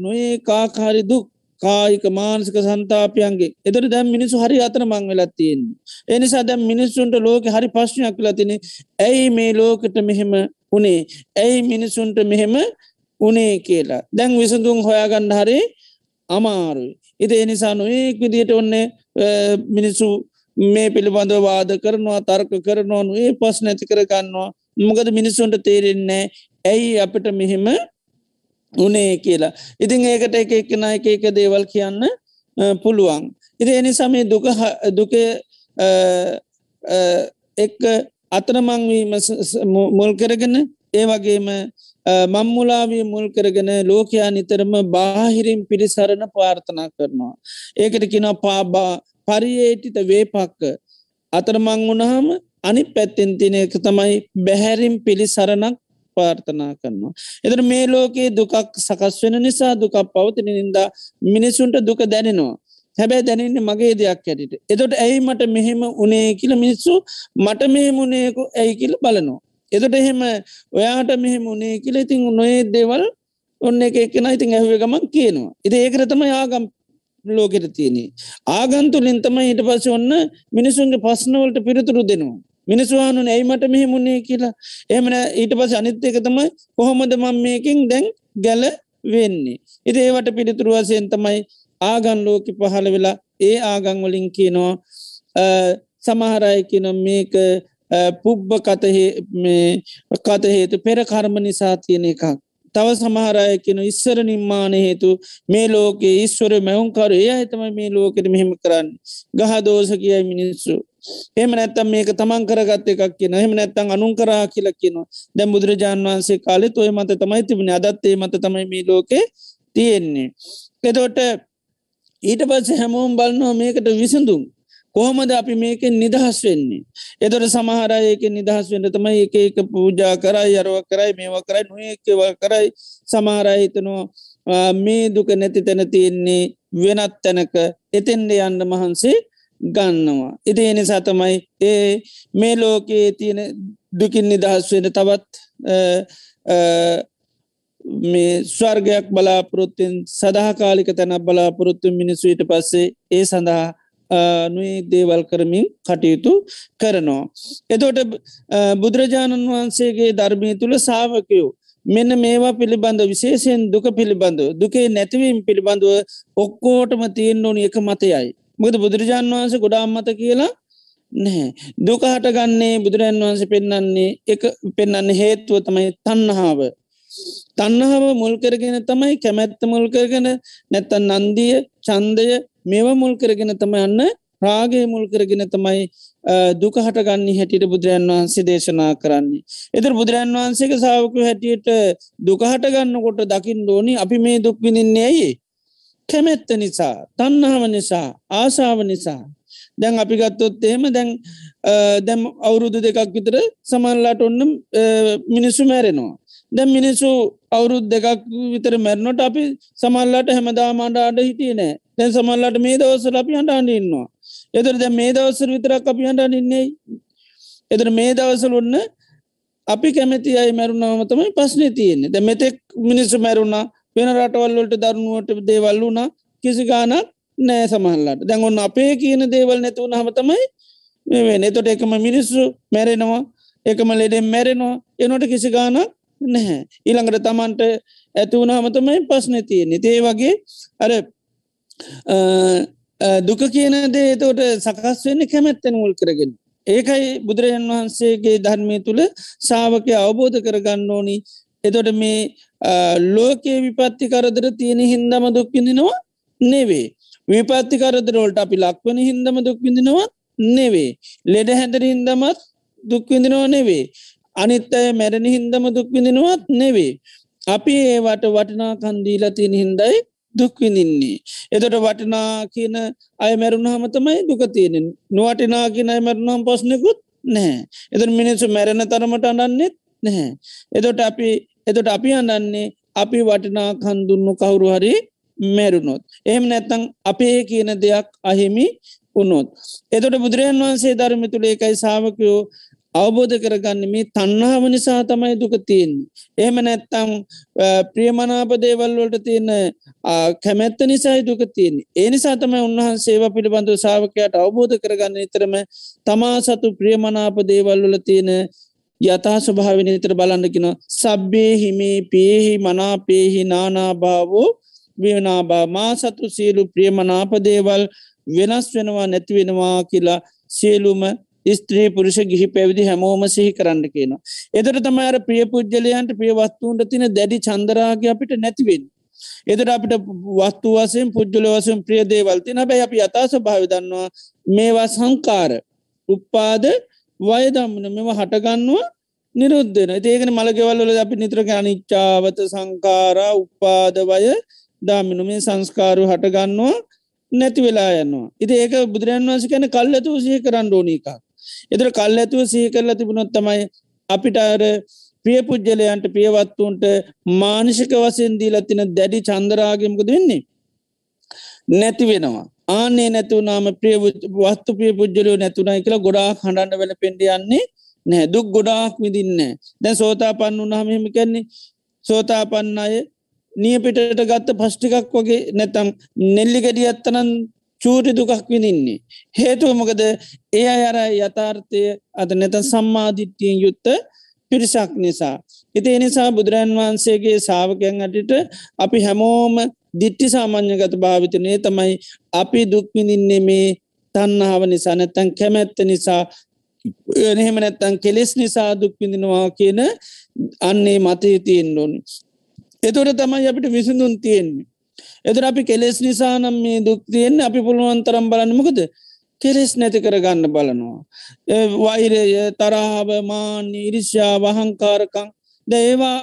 නොඒ කාකාරි දුක් කායික මානසික සන්තාපයන්ගේ. එතට දැම් මිනිසු හරි අතර මං වෙලා තියෙන්. එනිසා දැම් මිනිස්සුන්ට ලෝක හරි පශ්නයක් ලතින ඇයි මේ ලෝකට මෙහෙම උනේ ඇයි මිනිසුන්ට මෙහෙම උනේ කියලා. දැන් විසඳුම් හොයාගන්න හරි අමාරුයි. ඉති එනිසා නොඒක් විදියට ඔන්නේ මිනිස්සු මේ පිළිබඳව වාද කරනවා තර්ක කරනවා ඒ පස් නැති කරගන්නවා. මොකද මිනිස්සුන්ට තේරෙන්නේ ඇයි අපිට මෙහෙම උනේ කියලා. ඉතින් ඒකට එක එක්කෙන එක එක දේවල් කියන්න පුළුවන්. ඉති එනිසා මේ දුක දුක එක් අතරමංවීම මුල් කරගෙන ඒ වගේම මංමුලාවී මුල් කරගෙන ලෝකයා නිතරම බාහිරින් පිරිසරණ පාර්ථනා කරනවා. ඒකට කින පාබා පරියේටිත වේපක්ක අතරමං වුණහම අනි පැත්තෙන් තින එක තමයි බැහැරිම් පිළිසරණක් පාර්ථනා කරනවා. එතර මේ ලෝකයේ දුකක් සකස් වෙන නිසා දුකක් පවතින නින්දා මිනිසුන්ට දුක දැනෙනවා. හැබැයි දැනන්න මගේ දෙයක් ඇටිට. එතොට ඇයි මට මෙහෙම උනේ කියල මිනිස්සු මට මෙහෙමුණේකු ඇයි කියල බලනවා. එතට එහෙම ඔයාට මෙහෙම උනේ කියල ඉතින් නොේ දේවල් ඔන්න එක එකෙන ඉතින් ඇහුව ගමන් කියනවා. ඉති ඒකරතම යාගම් ලෝකෙට තියනේ. ආගන්තුලින් තමයි ඊට පස ඔන්න මිනිසුන්ගේ පස්නවලට පිරිතුරු දෙනවා. මිනිස්වානු ඇයිමට මෙහෙමුණේ කියලා එමන ඊට පස අනිත්්‍යක තමයි කොහොමද මං මේකින් දැන් ගැල වෙන්නේ. ඉති ඒවට පිළිතුරුවසයෙන් තමයි ආගන් ලෝක පහළ වෙලා ඒ ආගංවලින් කියනවා සමහරය කියන මේක පුබ්බ කතහේ කතහේතු පෙර කර්ම නිසා තියෙන එකක්. තව සමහරය කියන ඉස්සර නිර්මාණ හේතු මේ ලෝකයේ ඉස්වර මැවුම්කරු ඒ ඇතම මේ ලෝකෙට මෙහෙම කරන්න ගහ දෝස කියයි මිනිස්සු එහම නැත්තම් මේක තමන් කරගත්ත එකක් කියන එහම නැත්තං අනුන් කරා කියල කියනවා. දැම් බුදුරජාන් වන්සේ කාලෙ ඔය මත තමයි තිබුණ. අදත්තේ මත තමයි මේ ලෝකෙ තියෙන්නේ. එතෝට ඊට පස්ස හැමෝම් බලනවා මේකට විසඳුම්. කොහොමද අපි මේකෙන් නිදහස් වෙන්නේ. එතොට සමහරයක නිදහස් වෙන්න තමයි එක එක පූජා කරයි අරව කරයි මේවා කරයි නොඒකව කරයි. සමහරහිතනවා මේ දුක නැති තැන තියෙන්නේ වෙනත් තැනක. එතෙන්ඩ යන්න මහන්සේ ගන්නවා. ඉති එනිසා තමයි ඒ මේ ලෝකයේ තියෙන දුකින් නිදහස් වෙන තවත් මේ ස්වර්ගයක් බලාපොරොත්තුෙන් සදහකාලික තැන බලාපොරොත්තු මිනිස්සුීට පස්සේ ඒ සඳහා නුයි දේවල් කරමින් කටයුතු කරනවා. එතෝට බුදුරජාණන් වහන්සේගේ ධර්මය තුළ සාාවකයෝ මෙන්න මේවා පිළිබඳ විශේෂයෙන් දුක පිළිබඳව දුකේ නැතිවීම පිළිබඳව ඔක්කෝටම තියෙන් ඕන එක මතයයි. මොද බුදුරජාණන් වහන්සේ ගොඩාම් මත කියලා නැහැ. දුක හටගන්නේ බුදුරන් වහන්සේ පෙන්න්නන්නේ එක පෙන්න්න හේතුව තමයි තන්නහාාව. තන්නහාව මුල් කරගෙන තමයි කැමැත්ත මුල් කරගෙන නැත්තන් නන්දිය චන්දය මේව මුල් කරගෙන තමයි අන්න රාගේ මුල් කරගෙන තමයි දුක හටගන්නේ හැටියට බුදුරන් වහන්සේ දේශනා කරන්නේ. එතර බුදුරන් වහන්සේක සාාවකු හැටියට දුකහටගන්න කොට දකිින් දෝනි අපි මේ දුක්විනින්නේ ඇයි. කැමැත්ත නිසා තන්නහාව නිසා ආසාාව නිසා දැන් අපි ගත්තොත් එහෙම දැන් දැම් අවුරුදු දෙකක් විතර සමල්ලාට ඔන්න මිනිස්සු මැරෙනවා. දැම් මිනිස්සු අවුරුද් දෙකක් විතර මැරණොට අපි සමල්ලාට හැමදා මණ්ඩාඩ හිටිය නෑ දැන් සමල්ලාට මේ දවසර අපි හඬාන්න ඉන්නවා. එතර දැ මේ දවසර විතරක් අපි හඬාන්න ඉන්නේ. එතර මේ දවසල ඔන්න අපි කැමැති අයි මැරුණාව තමයි පස්්නය තියෙන්නේ ද මෙතෙක් මිනිස්සු මැරුණා වෙන රටවල්ලට දරුණුවට දේවල් වුණා කිසි ගානක් නෑ සමහල්ලට දැන් ඔන්න අපේ කියන දේවල් නැතුවන හමතමයි මේ එතොට එකම මිනිස්සු මැරෙනවා එකම ලෙඩෙන් මැරෙනවා එනොට කිසි ගානක් නැහැ. ඊළඟට තමන්ට ඇතිවුණ හමතමයි පස්න තියෙන්නේ. තේ වගේ අර දුක කියන දේ තෝට සකස් වෙන්න කැමැත්තෙන මුල් කරගෙන. ඒකයි බුදුරජන් වහන්සේගේ ධර්මය තුළ සාාවකය අවබෝධ කරගන්න ඕනි. එතොට මේ ලෝකයේ විපත්ති කරදර තියෙන හින්දම දුක්කිඳනවා නෙවේ. විපත්ති කරදරෝල්ට අපි ලක්වන හින්දම දුක්විඳිනවා නෙවේ. ලෙඩ හැඳර හින්දමත් දුක්විඳිනවා නෙවේ. අනිත් අය මැරණි හින්දම දුක්විඳිනවත් නෙවේ. අපි ඒවට වටනා කන්දීලා තියෙන හින්දයි දුක්විඳින්නේ එතට වටනා කියන අය මැරුණ හමතමයි දුක තියෙනෙන්. නොවටිනා කියන අය මැරුණම් පස්්නකුත් නැහැ. එත මිනිස්සු මැරෙන තරමට අඩන්නෙත් නැහැ. එතොට අපි එතොට අපි අඩන්නේ අපි වටිනා කන්දුන්නු කවුරු හරි මැරුණොත්. එහෙම නැත්තං අපේ කියන දෙයක් අහිමි වුණොත්. එතොට බුදුරජන් වහන්සේ ධර්ම තුළ එකයි සාාවකයෝ අවබෝධ කරගන්න මේ තන්නාව නිසා තමයි දුක තියෙන්. එහෙම නැත්තම් ප්‍රියමනාප දේවල්වලට තියෙන කැමැත්ත නිසායි දුක තියෙන්. ඒ නිසා තමයි උන්වහන්සේව පිළිබඳව සාාවකයට අවබෝධ කරගන්න නිතරම තමා සතු ප්‍රියමනාප දේවල්වල තියෙන යතා ස්වභාව නිතර බලන්නකින සබ්බේ හිමේ පේහි මනාපේහි නානාභාවෝ වනාබා මා සතු සියලු ප්‍රියමනාපදේවල් වෙනස් වෙනවා නැතිවෙනවා කියලා සියලුම ස්ත්‍රී පුරුෂ ගිහි පැවිදි හැමෝම සිහි කරන්න කියනවා. එදර තමයිර ප්‍රිය පුද්ගලයන්ට ප්‍රිය වස්තුූන්ට තින දැඩි චන්දරාගේ අපිට නැතිවෙන්. එදර අපිට වස්තු වසයෙන් පුද්ගල වසයෙන් ප්‍රිය දේවල්ති නැබැයි අපි අතාස භාවිදන්නවා මේවා සංකාර උප්පාද වයදම්මන මෙම හටගන්නවා නිරුද්ධන ඒකන මළගෙවල්ල අපි නිත්‍රක අනිච්චාවත සංකාරා උපාදවය දාමිනු මේ සංස්කාරු හටගන්නවා නැති වෙලා යන්නවා. ඉති ඒක බුදුරන් වන්ස කැන කල් ඇතුව සහ කරන්න ඕනනිකක්. එතර කල් ඇතුව සහ කරලා තිබුණොත් තමයි අපිට අර ප්‍රිය පුද්ගලයන්ට පියවත්තුන්ට මානසික වසයෙන් දීලා තින දැඩි චන්දරාගමකද වෙන්නේ. නැති වෙනවා. ආනේ නැතුවනාම ප්‍රිය වස්තු ප්‍රිය පුද්ජලයෝ නැතුනයි කියලා ගොඩාක් හඬන්න වෙල පෙන්ඩියන්නේ නෑ දුක් ගොඩාක් විදින්න දැ සෝතා පන්න උනාහමහෙම කැන්නේ සෝතා පන්න අය නියපිටට ගත්ත පෂ්ටිකක් වගේ නැතම් නෙල්ලි ගඩිය අත්තනන් චූටි දුකක් විඳින්නේ. හේතුව මොකද ඒ අර යථාර්ථය අද නැත සම්මාධිට්ටියෙන් යුත්ත පිරිසක් නිසා. ඉති එනිසා බුදුරන් වහන්සේගේ සාාවකයන් අටට අපි හැමෝම දිට්ටි සාමාන්‍යගත භාවිතනය තමයි අපි දුක්විඳින්නේ මේ තන්නාව නිසා නැත්තැන් කැමැත්ත නිසා එහෙම නැත්තන් කෙලෙස් නිසා දුක්විඳිනවා කියන අන්නේ මතය තියෙන් ඕනි. එතුට තමයි අපිට විසිඳුන් තියෙන්නේ. එතුර අපි කෙලෙස් නිසානම් මේ දුක් තියෙන්නේ අපි පුළුවන් තරම් බලන්නමකද කෙලෙස් නැති කරගන්න බලනවා. වෛරය තරාව මාන්‍ය ඉරිශ්‍යා වහංකාරකං ද ඒවා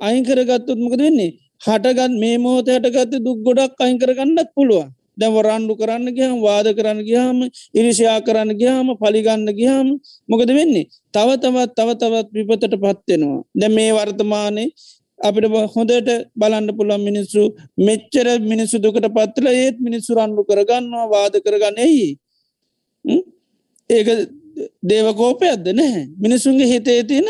අයිංකරගත්තුත්මකද වෙන්නේ හටගත් මේ මෝත හටගත්ත දුක් ගොඩක් අයිංකරගන්නත් පුළුවන්. දැව රණ්ඩු කරන්න ගහම වාද කරන්න ගහම ඉරිෂයා කරන්න ගහම පලිගන්න ගහම මොකද වෙන්නේ? තව තවත් තව තවත් විපතට පත්වෙනවා දැ මේ වර්තමානය අපිට හොඳට බලන්න පුළන් මිනිස්සු මෙච්චර මිනිස්සු දුකට පත්ල ඒත් මිනිස්සු රන්නු කරගන්නවා වාද කරගන්න එයි ඒක දේවකෝපයක්ද නැහැ. මිනිසුන්ගේ හිතේ තියෙන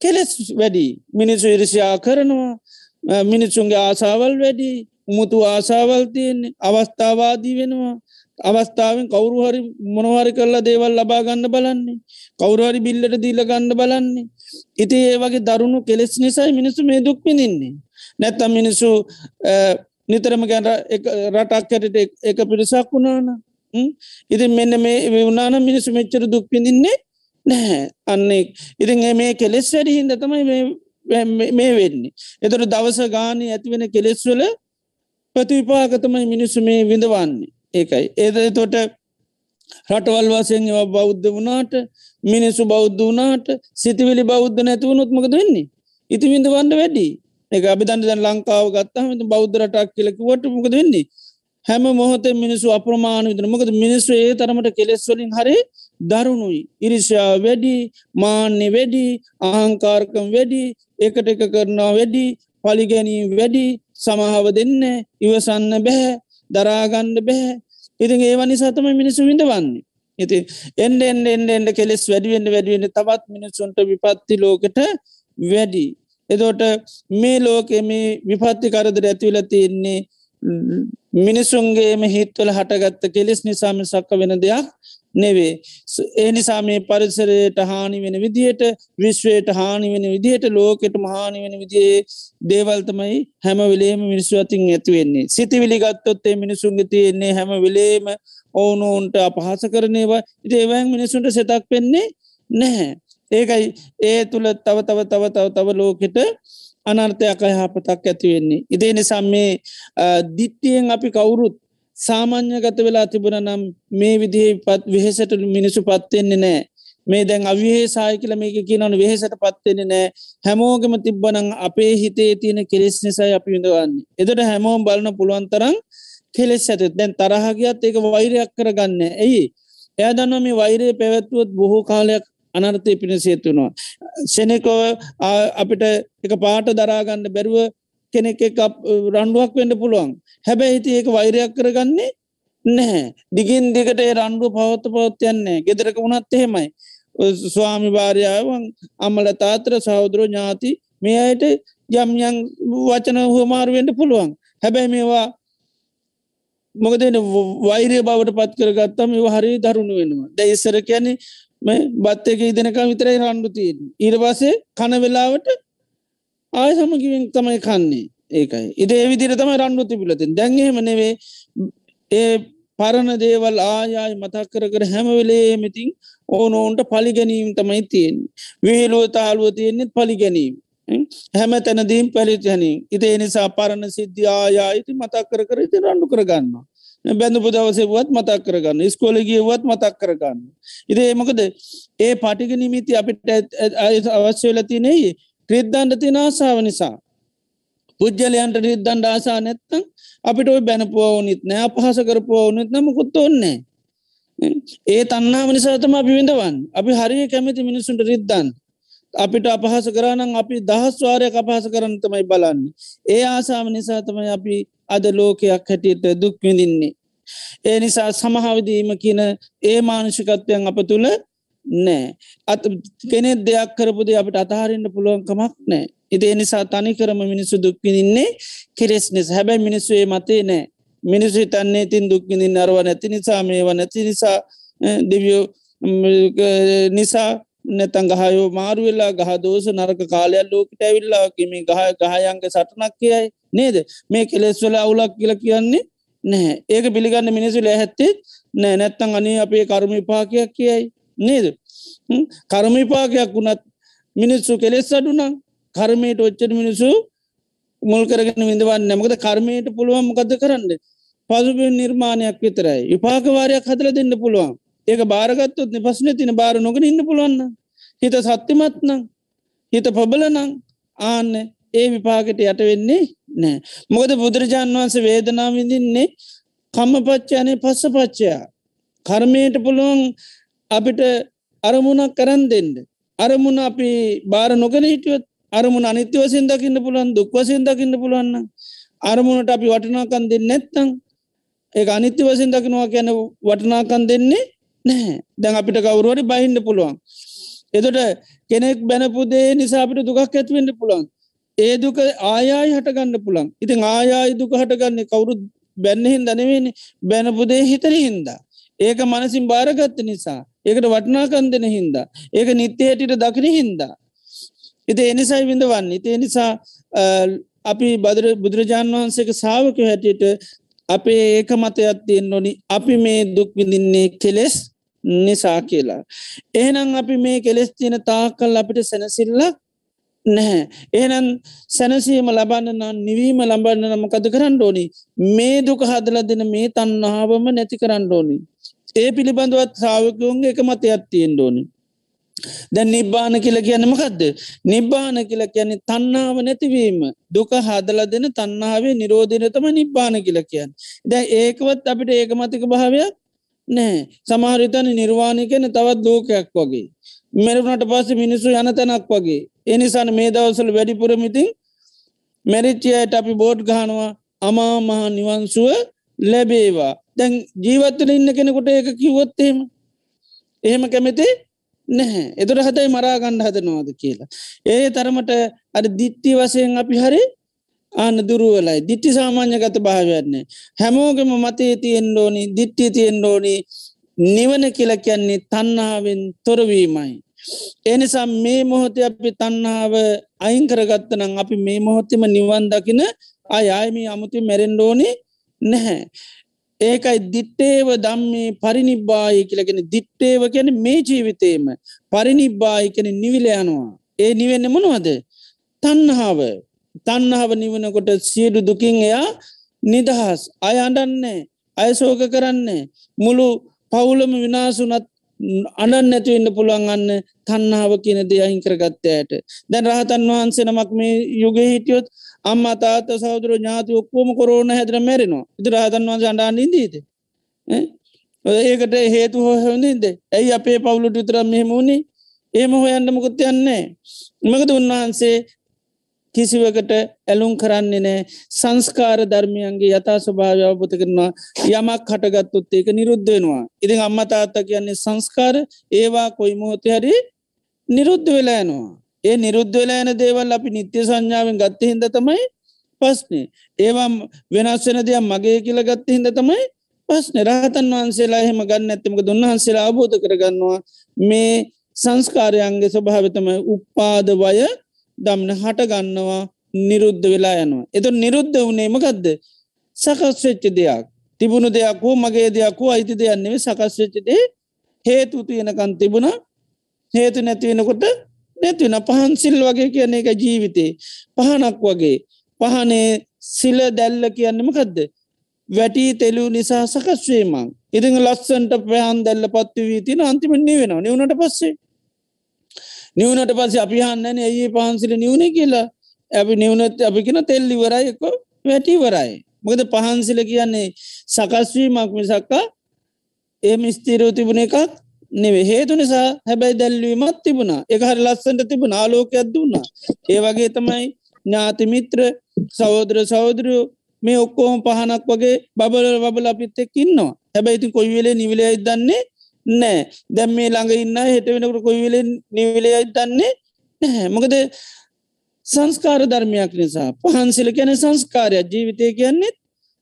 කෙලෙස් වැඩි. මිනිසු ඉරිසියා කරනවා. මිනිසුන්ගේ ආසාවල් වැඩි මුතු ආසාවල් තියෙන්නේ. අවස්ථාවාදී වෙනවා. අවස්ථාවෙන් කවුරු හරි මොනවාරි කරලා දේවල් ලබා ගන්න බලන්නේ. කවුරුහරි බිල්ලට දීල ගන්න බලන්නේ. ඉති ඒ වගේ දරුණු කෙලෙස් නිසයි මිනිසු මේ දුක් පිනින්නේ නැත්තම් මිනිසු නිතරම ගැන රටක් කැටට එක පිරිසක් වුණාන. ඉති මෙන්න මේ වුණාන මිනිසු මෙච්චර දුක් පිඳින්නේ නැහැ. අන්නේ ඉතින් මේ කෙලෙස් වැඩිහින්ද තමයි මේ වෙන්නේ. එතට දවස ගානී ඇතිවෙන කෙලෙස්වල ප්‍රතිවිපාගතමයි මිනිස්සු මේ විඳවන්නේ. ඒකයි. ඒද තොට රටවල් වසයෙන් බෞද්ධ වනාට මිනිස්සු බෞද්ධ වනාට සිතිවිලි බෞද්ධ නැතිවුණොත්මකද වෙන්නේ? ඉති විඳ වන්න වැඩි එක අභිතන්ට දැන් ලංකාව ගත්තහම බෞද්ධ රටක් කියලකිවට මොකද වෙන්නේ? හැම මොහොත මිනිසු අප්‍රමාණ විතන මොකද මිනිස්සු ඒ තරමට කෙලෙස්වලින් හරි දරුණුයි. ඉරිෂා වැඩි මාන්‍ය වැඩි අහංකාරකම් වැඩි එකට එක කරනවා වැඩි පලිගැනීම් වැඩි සමහාව දෙන්න ඉවසන්න බැහැ දරාගන්න බැහැ. ඉතින් ඒවනි සතම මිනිසු විඳවන්නේ. ඉති එන්ඩ එන්ඩ එන්ඩ එන්ඩ කෙලෙස් වැඩිවෙන්න වැඩිවෙන්න තවත් මිනිසුන්ට විපත්ති ලෝකට වැඩි. එදෝට මේ ලෝකෙ මේ විපත්ති කරදර ඇතිවල තියෙන්නේ මිනිසුන්ගේම හිත්වල හටගත්ත කෙලෙස් නිසාම සක්ක වෙන දෙයක් නෙවේ. ඒ නිසා මේ පරිසරයට හානි වෙන විදිහට විශ්වයට හානි වෙන විදිහට ලෝකෙට මහානි වෙන විදිේ දේවල්තමයි හැම විලේම මිනිස්සු අතින් ඇතිවෙන්නේ සිතිවිලි ගත්තොත්තේ මිනිසුන්ග තියෙන්නේ හැම විලේම ඕනෝන්ට අපහස කරනේවා ඉති ඒවැන් මිනිසුන්ට සෙතක් පෙන්නේ නැහැ. ඒකයි ඒ තුළ තව තව තව තව තව ලෝකෙට අනර්ථයක් යහපතක් ඇතිවෙන්නේ. ඉදේ නිසා මේ දිට්ටියෙන් අපි කවුරුත් සාමාන්‍යගත වෙලා තිබුණ නම් මේ විදිහ පත් වෙහෙසට මිනිසු පත්වෙන්නේ නෑ. මේ දැන් අවිහේ සාය කියල මේක කියනවන වෙහෙසට පත්වෙන්නේ නෑ හැමෝගම තිබ්බනං අපේ හිතේ තියෙන කෙලෙස් නිසයි අපි විඳවන්නේ. එදට හැමෝම් බලන පුළුවන්තරම් කෙලෙස් ඇත දැන් තරහගියත් ඒක වෛරයක් කරගන්න. ඇයි එය දන්න මේ වෛරය පැවැත්වුවත් බොහෝ කාලයක් අනර්ථය පිණිසේතුනවා. සෙනෙකෝ අපිට එක පාට දරාගන්න බැරුව කෙනෙක් රණ්ඩුවක් වෙන්න පුළුවන්. හැබැයි හිති ඒක වෛරයක් කරගන්නේ නැහැ. දිගින් දිගට රණ්ඩුව පවත්ත පවත්යන්නේ ගෙදරක වුණත් එහෙමයි. ස්වාමි භාරයාවන් අම්මල තාත්‍ර සහෝදරෝ ඥාති මේ අයට යම්යන් වචන හුවමාරුවෙන්ට පුළුවන්. හැබැයි මේවා මොකද වෛරය බවට පත් කරගත්තම හරි දරුණු වෙනවා. දැයිස්සර කියන්නේ බත් එක ඉදනකම් විතරයි රණ්ඩු තියෙන් ඊරවාසේ කන වෙලාවට ආය සමකිවෙන් තමයි කන්නේ. ඒකයි. ඉට එවිදිර තමයි රණ්ඩු තිබිලතින් දැන්හෙම නෙවේ ඒ පරණ දේවල් ආයාය මතක් කර කර හැමවෙලේ මෙතින් ඕන ඕන්ට පලිගැනීම් තමයි තියෙන් විහිලුව තාලුව තියෙන්නෙත් පලිගැනීම්. හැම. තැනදීම් පැලිචනී ඉත එනිසා පරණ සිද්ධ ආයායිති මතක් කර කර ඉති රණ්ඩු කරගන්නවා බැඳපු දවසේවත් මතක් කරගන්න ස්කෝලගියවත් මතක් කරගන්න. ඉදේ මොකද? ඒ පටික නිමිති අපිට අවශ්‍ය වෙලතිනෙයි රිද්දන්ට තින ආසාාව නිසා. පුද්ජලයන්ට රිද්දන්ඩ ආසා නැත්තං අපිට ඔයි බැනපුව නිත් නෑ අපහස කරපුව නිත් නමකුත් ඔන්නේ. ඒ තන්නාම නිසාතම අපි විඳවන් අපි හරිය කැමති මිනිසුන්ට රිද්දන්. අපිට අපහස කරනම් අපි දහස්වාරය අපහස කරන්න තමයි බලන්න. ඒ ආසාම නිසාතමයි අපි අද ලෝකයක් හැටියට දුක් විඳින්නේ. ඒ නිසා සමහාවදීම කියන ඒ මානුෂිකත්වයන් අප තුළ නෑ. අත කෙනෙ දෙයක් කරපුද අපට අතහරන්න පුළුවන්කමක් නෑ. ඉදේ නිසා තනි කරම මිනිස්සු දුක්විදින්නේ කෙරෙස් නිස. හැබැයි මිනිස්සුේ මතේ නෑ. මිනිස්සු තන්නේ තින් දුක්විදින්න අරව නැති නිසා මේව නැති නිසා දෙවියෝ නිසා නැතන් ගහයෝ මාරුවෙල්ලා ගහ දෝස නරක කාලයක් ලෝකට ඇවිල්ලා කිම ගහ ගහයන්ගේ සටනක් කියයි. නේද? මේ කෙලෙස්වල අවුලක් කියල කියන්නේ නැහැ. ඒක පිළිගන්න මිනිසු ලැහැත්තේ නෑ. නැත්තං අනේ අපේ කර්ම පාකයක් කියයි. නේද? කර්මවිපාකයක් වුණත් මිනිස්සු කෙලෙස් අඩුනම් කර්මයට ඔච්චට මිනිසු මුල් කරගෙන විඳවන්න නැමකද කර්මයට පුළුවන් මොකද කරන්න? පසුබ නිර්මාණයක් විතරයි. විපාකවාරයක් හදල දෙන්න පුළුවන්. ඒක බාරගත්තොත් පස්න තින බාර නොගෙන ඉන්න පුළුවන්න හිත සත්‍යමත්නම් හිත පබලනං ආන්න ඒ විපාකට යට වෙන්නේ නෑ මොකද බුදුරජාන් වන්ස වේදනා විඳින්නේ කම්ම පච්චානය පස්ස පච්චයා කර්මයට පුළුවන් අපිට අරමුණක් කරන් දෙන්න. අරමුණ අපි බාර නොගෙන හිටියොත් අරමුණ අනිත්‍ය වසින් දකින්න පුළන් දුක් වසින් දකින්න පුළුවන්න. අරමුණට අපි වටනාකන් දෙන්න නැත්තං ඒ අනිත්‍ය වසින් දකිනවා කියන වටනාකන් දෙන්නේ නෑ දැන් අපිට කවුරුවරි බහින්න පුළුවන්. එතොට කෙනෙක් බැනපුදේ නිසා අපිට දුකක් ඇත්වෙන්න පුළන් ඒ දුක ආයායි හටගන්න පුළන් ඉතින් ආයායි දුක හටගන්නේ කවුරු බැන්නහින් දනවෙන බැනපුදේ හිතර හින්දා. ඒක මනසින් භාරගත්ත නිසා ඒකට වටනාකන්දන හින්දා ඒක නිත්‍ය හැටිට දකින හින්දා එති එනිසයි විඳ වන්න ඉතිේ නිසා අපි බදර බුදුරජාණන් වහන්සේක සාාවක හැටියට අපේ ඒක මතයක් තියෙන් නොනි අපි මේ දුක් විඳින්නේ කෙලෙස් නිසා කියලා. එහෙනම් අපි මේ කෙලෙස් තියෙන තාකල් අපිට සැනසිල්ලක් නැහැ. එහෙනම් සැනසීම ලබන්න නම් නිවීම ලබන්න නමකද කරන්න ඕනි. මේ දුක හදල දෙන මේ තන්නාවම නැති කරන්න ඕනි. ඒ පිළිබඳවත් සාාවකයෝන්ගේ එක මතයක් තියෙන් ඕනි. දැ නිබ්බාන කියල කියන්න මකක්ද. නිබ්බාන කියල කියන්නේ තන්නාව නැතිවීම දුක හදල දෙන තන්නාවේ නිරෝධනතම නිබ්බාන කියල කියන්න. දැ ඒකවත් අපිට ඒකමතික භාවයක් නෑ සමහරිතන නිර්වාණය කන තවත් ලෝකයක් වගේ. මෙරුණට පස්ස මිනිස්සු යන තැනක් වගේ. එනිසාන මේ දවසල වැඩිපුරමිතින් මැරිච්චයට අපි බෝඩ් ගහනවා අමා මහා නිවන්සුව ලැබේවා. දැන් ජීවත්තල ඉන්න කෙනෙකුට ඒක කිවොත්තේම. එහෙම කැමති නැහැ එතුර හතයි මරාගණ්ඩ හදනවාද කියලා. ඒ තරමට අඩ දිත්ති වසයෙන් අපි හරි ආන දුරුවලයි දිට්ටි සාමාන්‍යගත භාවයන්නේ. හැමෝගම මතේ තියෙන් ඕනි දිට්ටි තියෙන් ඕනි නිවන කියල කියන්නේ තන්නාවෙන් තොරවීමයි. එනිසා මේ මොහොත අපි තන්නාව අයිංකරගත්තනම් අපි මේ මොහොත්තම නිවන් දකින අය අයම අමුතු මැරෙන්ඩෝනි නැහැ. ඒකයි දිට්ටේව දම්මේ පරිනිබ්බාය කියලගෙන දිට්ටේව කියන මේ ජීවිතේම පරිනිබ්බාය කන නිවිල යනවා. ඒ නිවෙන්න මොනවද. තන්නහාාව තන්නහාව නිවනකොට සියඩු දුකින් එයා නිදහස් අය අඩන්නේ අයසෝක කරන්නේ මුළු පවුලම විනාසුනත් අනන් නැතිවන්න පුළුවන් අන්න තන්නාව කියන දේ අහිං කරගත්තයට දැන් රහතන් වහන්සේ නමක් මේ යුග හිටියොත් අම්ම තාත සෞදර ඥාති ඔක්කෝම කොරෝන හැදර මැරෙනවා. ඉති රහතන් වහන්ස අඩාන්න ඉදීද ඒකට හේතු හොහොඳින්ද ඇයි අපේ පවුලුට විතරම් මෙහෙමුණේ ඒම හොයන්න මොකුත් යන්නේ මකද උන්වහන්සේ කිසිවකට ඇලුම් කරන්නේ නෑ සංස්කාර ධර්මයන්ගේ යථා ස්වභාව අවබත කරනවා. යමක් හටගත්තුත් ඒක නිරුද්ධ වෙනවා. ඉතින් අම්ම තාත්ත කියන්නේ සංස්කාර ඒවා කොයි මොහොත හරි නිරුද්ධ වෙලායනවා. ඒ නිරුද්ධ වෙලායන දේවල් අපි නිත්‍ය සංඥාවෙන් ගත්ත හිද තමයි පස්නේ. ඒවා වෙනස් වෙන දෙයක් මගේ කියල ගත්ත හිද තමයි පස්න රහතන් වහන්සේලා එහෙම ගන්න ඇත්තමක දුන්හන්සේලා අබෝධ කරගන්නවා මේ සංස්කාරයන්ගේ ස්වභාවතම උපාදවය දම්න හට ගන්නවා නිරුද්ධ වෙලා යනවා. එතු නිරුද්ධ වනේ මකදද? සකස් වෙච්ච දෙයක්. තිබුණු දෙයක් හෝ මගේ දෙයක් හෝ අයිති දෙයන්නෙව සකස් වෙච්චදේ හේතු තියෙනකන් තිබුණ. හේතු නැතිවෙනකොට නැතිවෙන පහන්සිල් වගේ කියන්නේ එක ජීවිතේ. පහනක් වගේ. පහනේ සිල දැල්ල කියන්නමකදද වැටී තෙලු නිසා සකස්වේමං ඉතිං ලස්සන්ට ප්‍රහන් දැල්ල පත්ව වී තින අන්තිමන්නේ වෙනවා නිවනට පස්සේ? නිවනට පස්ස අපි හන්නන ඇයි පහන්සිල නිවුණ කියලා? ඇි නිවනත් අපි කෙන තෙල්ලි වරයික වැටි වරයි. මොකද පහන්සිල කියන්නේ සකස්වීමක් මිසක්කා එම ස්තීරෝ තිබුණ එකක් නෙවේ හේතු නිසා හැබැයි දැල්වීමත් තිබුණා. එක හරි ලස්සට තිබුණ. ආලෝකයක් දුන්නා. ඒ වගේ තමයි ඥාතිමිත්‍ර සහෝදර සහෝදරයෝ මේ ඔක්කෝම පහනක් වගේ බබල බබල අපිත් එක් ඉන්නවා. හැබැයිති කොයි වෙලේ නිවිලයි දන්නේ නෑ දැම් මේ ළඟ ඉන්න හෙට වෙනකට කොයිවෙල නිවිලයයි දන්නේ නැහැ. මොකද සංස්කාර ධර්මයක් නිසා. පහන්සිල කැන සංස්කාරයක්. ජීවිතය කියන්නෙත්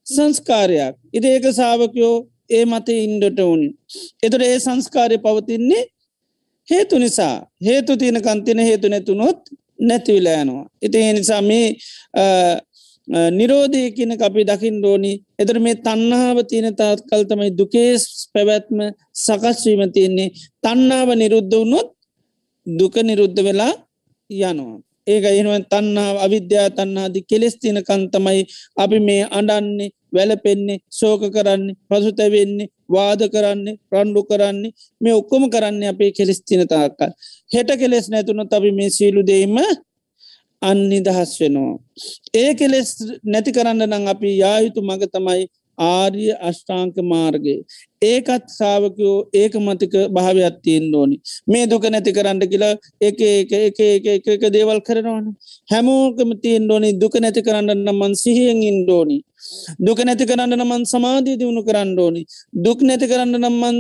සංස්කාරයක්. ඉති ඒක සාාවකයෝ ඒ මත ඉන්ඩට වුන් එතුට ඒ සංස්කාරය පවතින්නේ හේතු නිසා. හේතු තියෙන කන්තින හේතු නැතුනොත් නැතිවිලෑනවා ඉති ඒ නිසා මේ නිරෝධය කියන අපි දකිින් ඩෝනි එතර මේ තන්නාව තියෙන තාත් කල් තමයි දුකේස් පැවැත්ම සකස්වීම තියෙන්නේ. තන්නාව නිරුද්ධ වුණොත් දුක නිරුද්ධ වෙලා යනවා. ඒක එනුවෙන් තන්නාව අවිද්‍යා තන්නාදි කෙලෙස් තින කන්තමයි අපි මේ අඩන්නේ වැලපෙන්නේ සෝක කරන්නේ පසුතැවෙන්නේ වාද කරන්නේ ප්‍රණ්ඩු කරන්නේ මේ ඔක්කොම කරන්න අපේ කෙලෙස් තින තාක්කල් හෙට කෙලෙස් නැතුනොත් අපි මේ සීලු දෙීම අන්නිදහස් වෙනවා. ඒ කෙලෙස් නැති කරන්න නං අපි යායුතු මඟ තමයි ආර්ය අෂ්ටාංක මාර්ගය. ඒකත් සාාවකයෝ ඒක මතික භාවයක් තියෙන් ඕනි. මේ දුක නැති කරන්න කියලා එක එක එක එක එක එක දේවල් කරනවන. හැමෝකම තියෙන් ඕනි දුක නැති කරන්න නම්මන් සිහියෙන් ඉන්ඩෝනි දුක නැති කරන්න නමන් සමාධී දියුණු කරන්න ඕනි. දුක් නැති කරන්න නම්මන්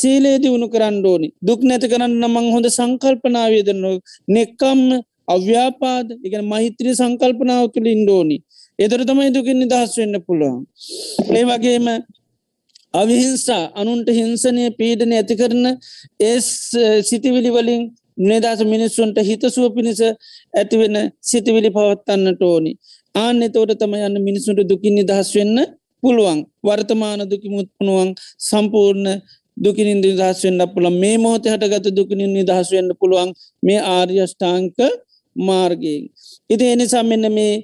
සීලේ දියුණු කරන්න ඕනි. දුක් නැති කරන්න නමං හොඳ සංකල්පනාවේදන්න නෙක්කම් අව්‍යාපාද එක මහිත්‍රී සංකල්පනාව තුළ ඉන්ඩෝනි එතර තමයි දුකින් නිදහස් වෙන්න පුළුවන්. ඒ වගේම අවිහිංසා අනුන්ට හිංසනය පීඩන ඇති කරන ඒ සිතිවිලි වලින් නිදස මිනිස්සුන්ට හිතසුව පිණිස ඇතිවෙන සිතිවිලි පවත්තන්නට ඕනි. ආන්න තෝට තම යන්න මිනිසුන්ට දුකින් නිදහස් වෙන්න පුළුවන්. වර්තමාන දුකිමුත් පුුණුවන් සම්පූර්ණ දුකිනින් නිදහස් වෙන්න පුළ මේ මොහොත හටගත දුකිනින් නිදහස් වෙන්න පුළුවන්. මේ ආර්යෂ්ඨාංක මාර්ගයෙන්. ඉති එනිසා මෙන්න මේ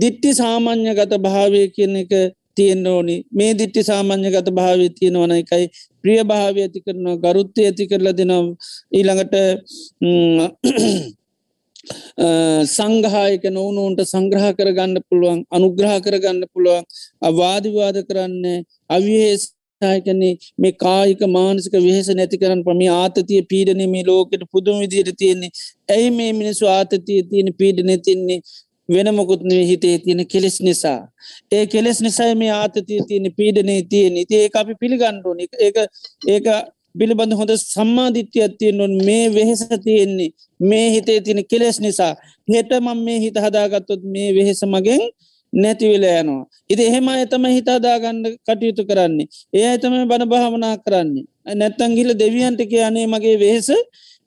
දිට්ටි සාමාන්‍යගත භාවය කියන එක තියෙන්න්න ඕනි. මේ දිට්ටි සාමාන්‍යගත භාවය තියෙනවන එකයි ප්‍රිය භාවය ඇති කරනවා ගරුත්තය ඇති කරලා දෙනම් ඊළඟට සංගහායක නොවනුන්ට සංග්‍රහ කරගන්න පුළුවන් අනුග්‍රහ කරගන්න පුළුවන්. අවාදිවාද කරන්න අවිහේස් යකන්නේ මේ කායික මානසික වෙහෙස නැති කරන්න පම ආතතිය පීඩන මේ ලෝකට පුදුම විදිර තියෙන්නේ. ඇයි මේ මිනිස්සු ආතතිය තියෙන පීඩන තින්නේ? වෙන මොකුත්න හිතේ තියෙන කෙලෙස් නිසා. ඒ කෙලෙස් නිසයි මේ ආතතිය තියෙන පීඩනය තියෙන ඉති ඒ අපි පිළිගණ්ඩුවන ඒක ඒක පිළිබඳ හොඳ සම්මාධිත්‍යයක් තියෙන්නුවන් මේ වෙහෙස තියෙන්නේ මේ හිතේ තියෙන කෙලෙස් නිසා. හෙට මං මේ හිත හදාගත්තොත් මේ වෙහෙස මගෙන් නැතිවෙල යනවා. ඉති එහෙම ඇතම හිතාදාගන්න කටයුතු කරන්නේ. ඒ ඇතම බණ භාවනා කරන්නේ. නැත්තන් ගිල දෙවියන්ට කියනේ මගේ වෙහෙස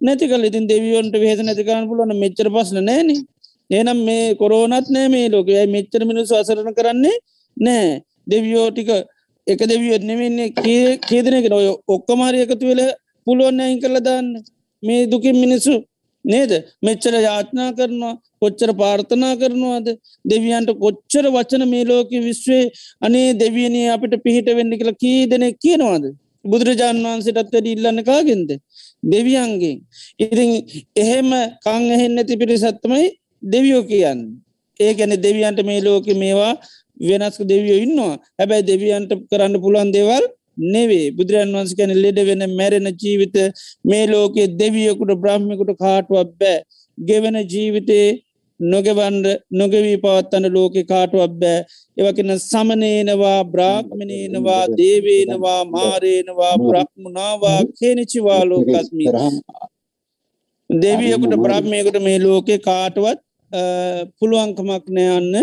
නැතිකල ඉතින් දෙවියන්ට වෙහෙස නැති කරන්න පුලන මෙච්චර පස්න නෑන. ඒනම් මේ කොරෝනත් නෑ මේ ලෝකයි මෙච්චර මිනිසු අසරණ කරන්නේ නෑ දෙවියෝටික එක දෙවියොත් නෙවෙන්නේ කේදනගෙන ඔය ඔක්කමාරය එකතු වෙල පුළුවන් අයින් කරල දාන්න මේ දුකින් මිනිස්සු නේද? මෙච්චර යාත්නා කරනවා කොච්චර පාර්ථනා කරනවාද? දෙවියන්ට කොච්චර වචන මේ ලෝක විශ්වේ අනේ දෙවියනී අපිට පිහිට වෙන්න කියලා කී දෙනෙක් කියනවාද? බුදුරජාණන් වහන්සේටත් වැඩ ඉල්ලන්න කාගෙන්ද? දෙවියන්ගේ ඉතින් එහෙම කං එහෙන් නැති පිරිසත්තමයි දෙවියෝ කියන්න. ඒ ගැන දෙවියන්ට මේ ලෝක මේවා වෙනස්ක දෙවියෝ ඉන්නවා. හැබැයි දෙවියන්ට කරන්න පුළන් දේවල් නෙවේ. බුදුරන් වන්ස කැන ලෙඩ වෙන මැරෙන ජීවිත මේ ලෝකෙ දෙවියකුට බ්‍රහ්මිකුට කාටුවක් බෑ. ගෙවෙන ජීවිතේ නොගෙවන්ඩ නොගවී පවත්තන්න ලෝකෙ කාටුවක් බෑ. එවකෙන සමනේනවා බ්‍රාග්මනේනවා දේවේනවා මාරේනවා බ්‍රහ්මුණවා කේනිචිවා ලෝකස්මි. දෙවියකුට බ්‍රහ්මයකුට මේ ලෝකෙ කාටුවත් පුළුවන්කමක් නයන්න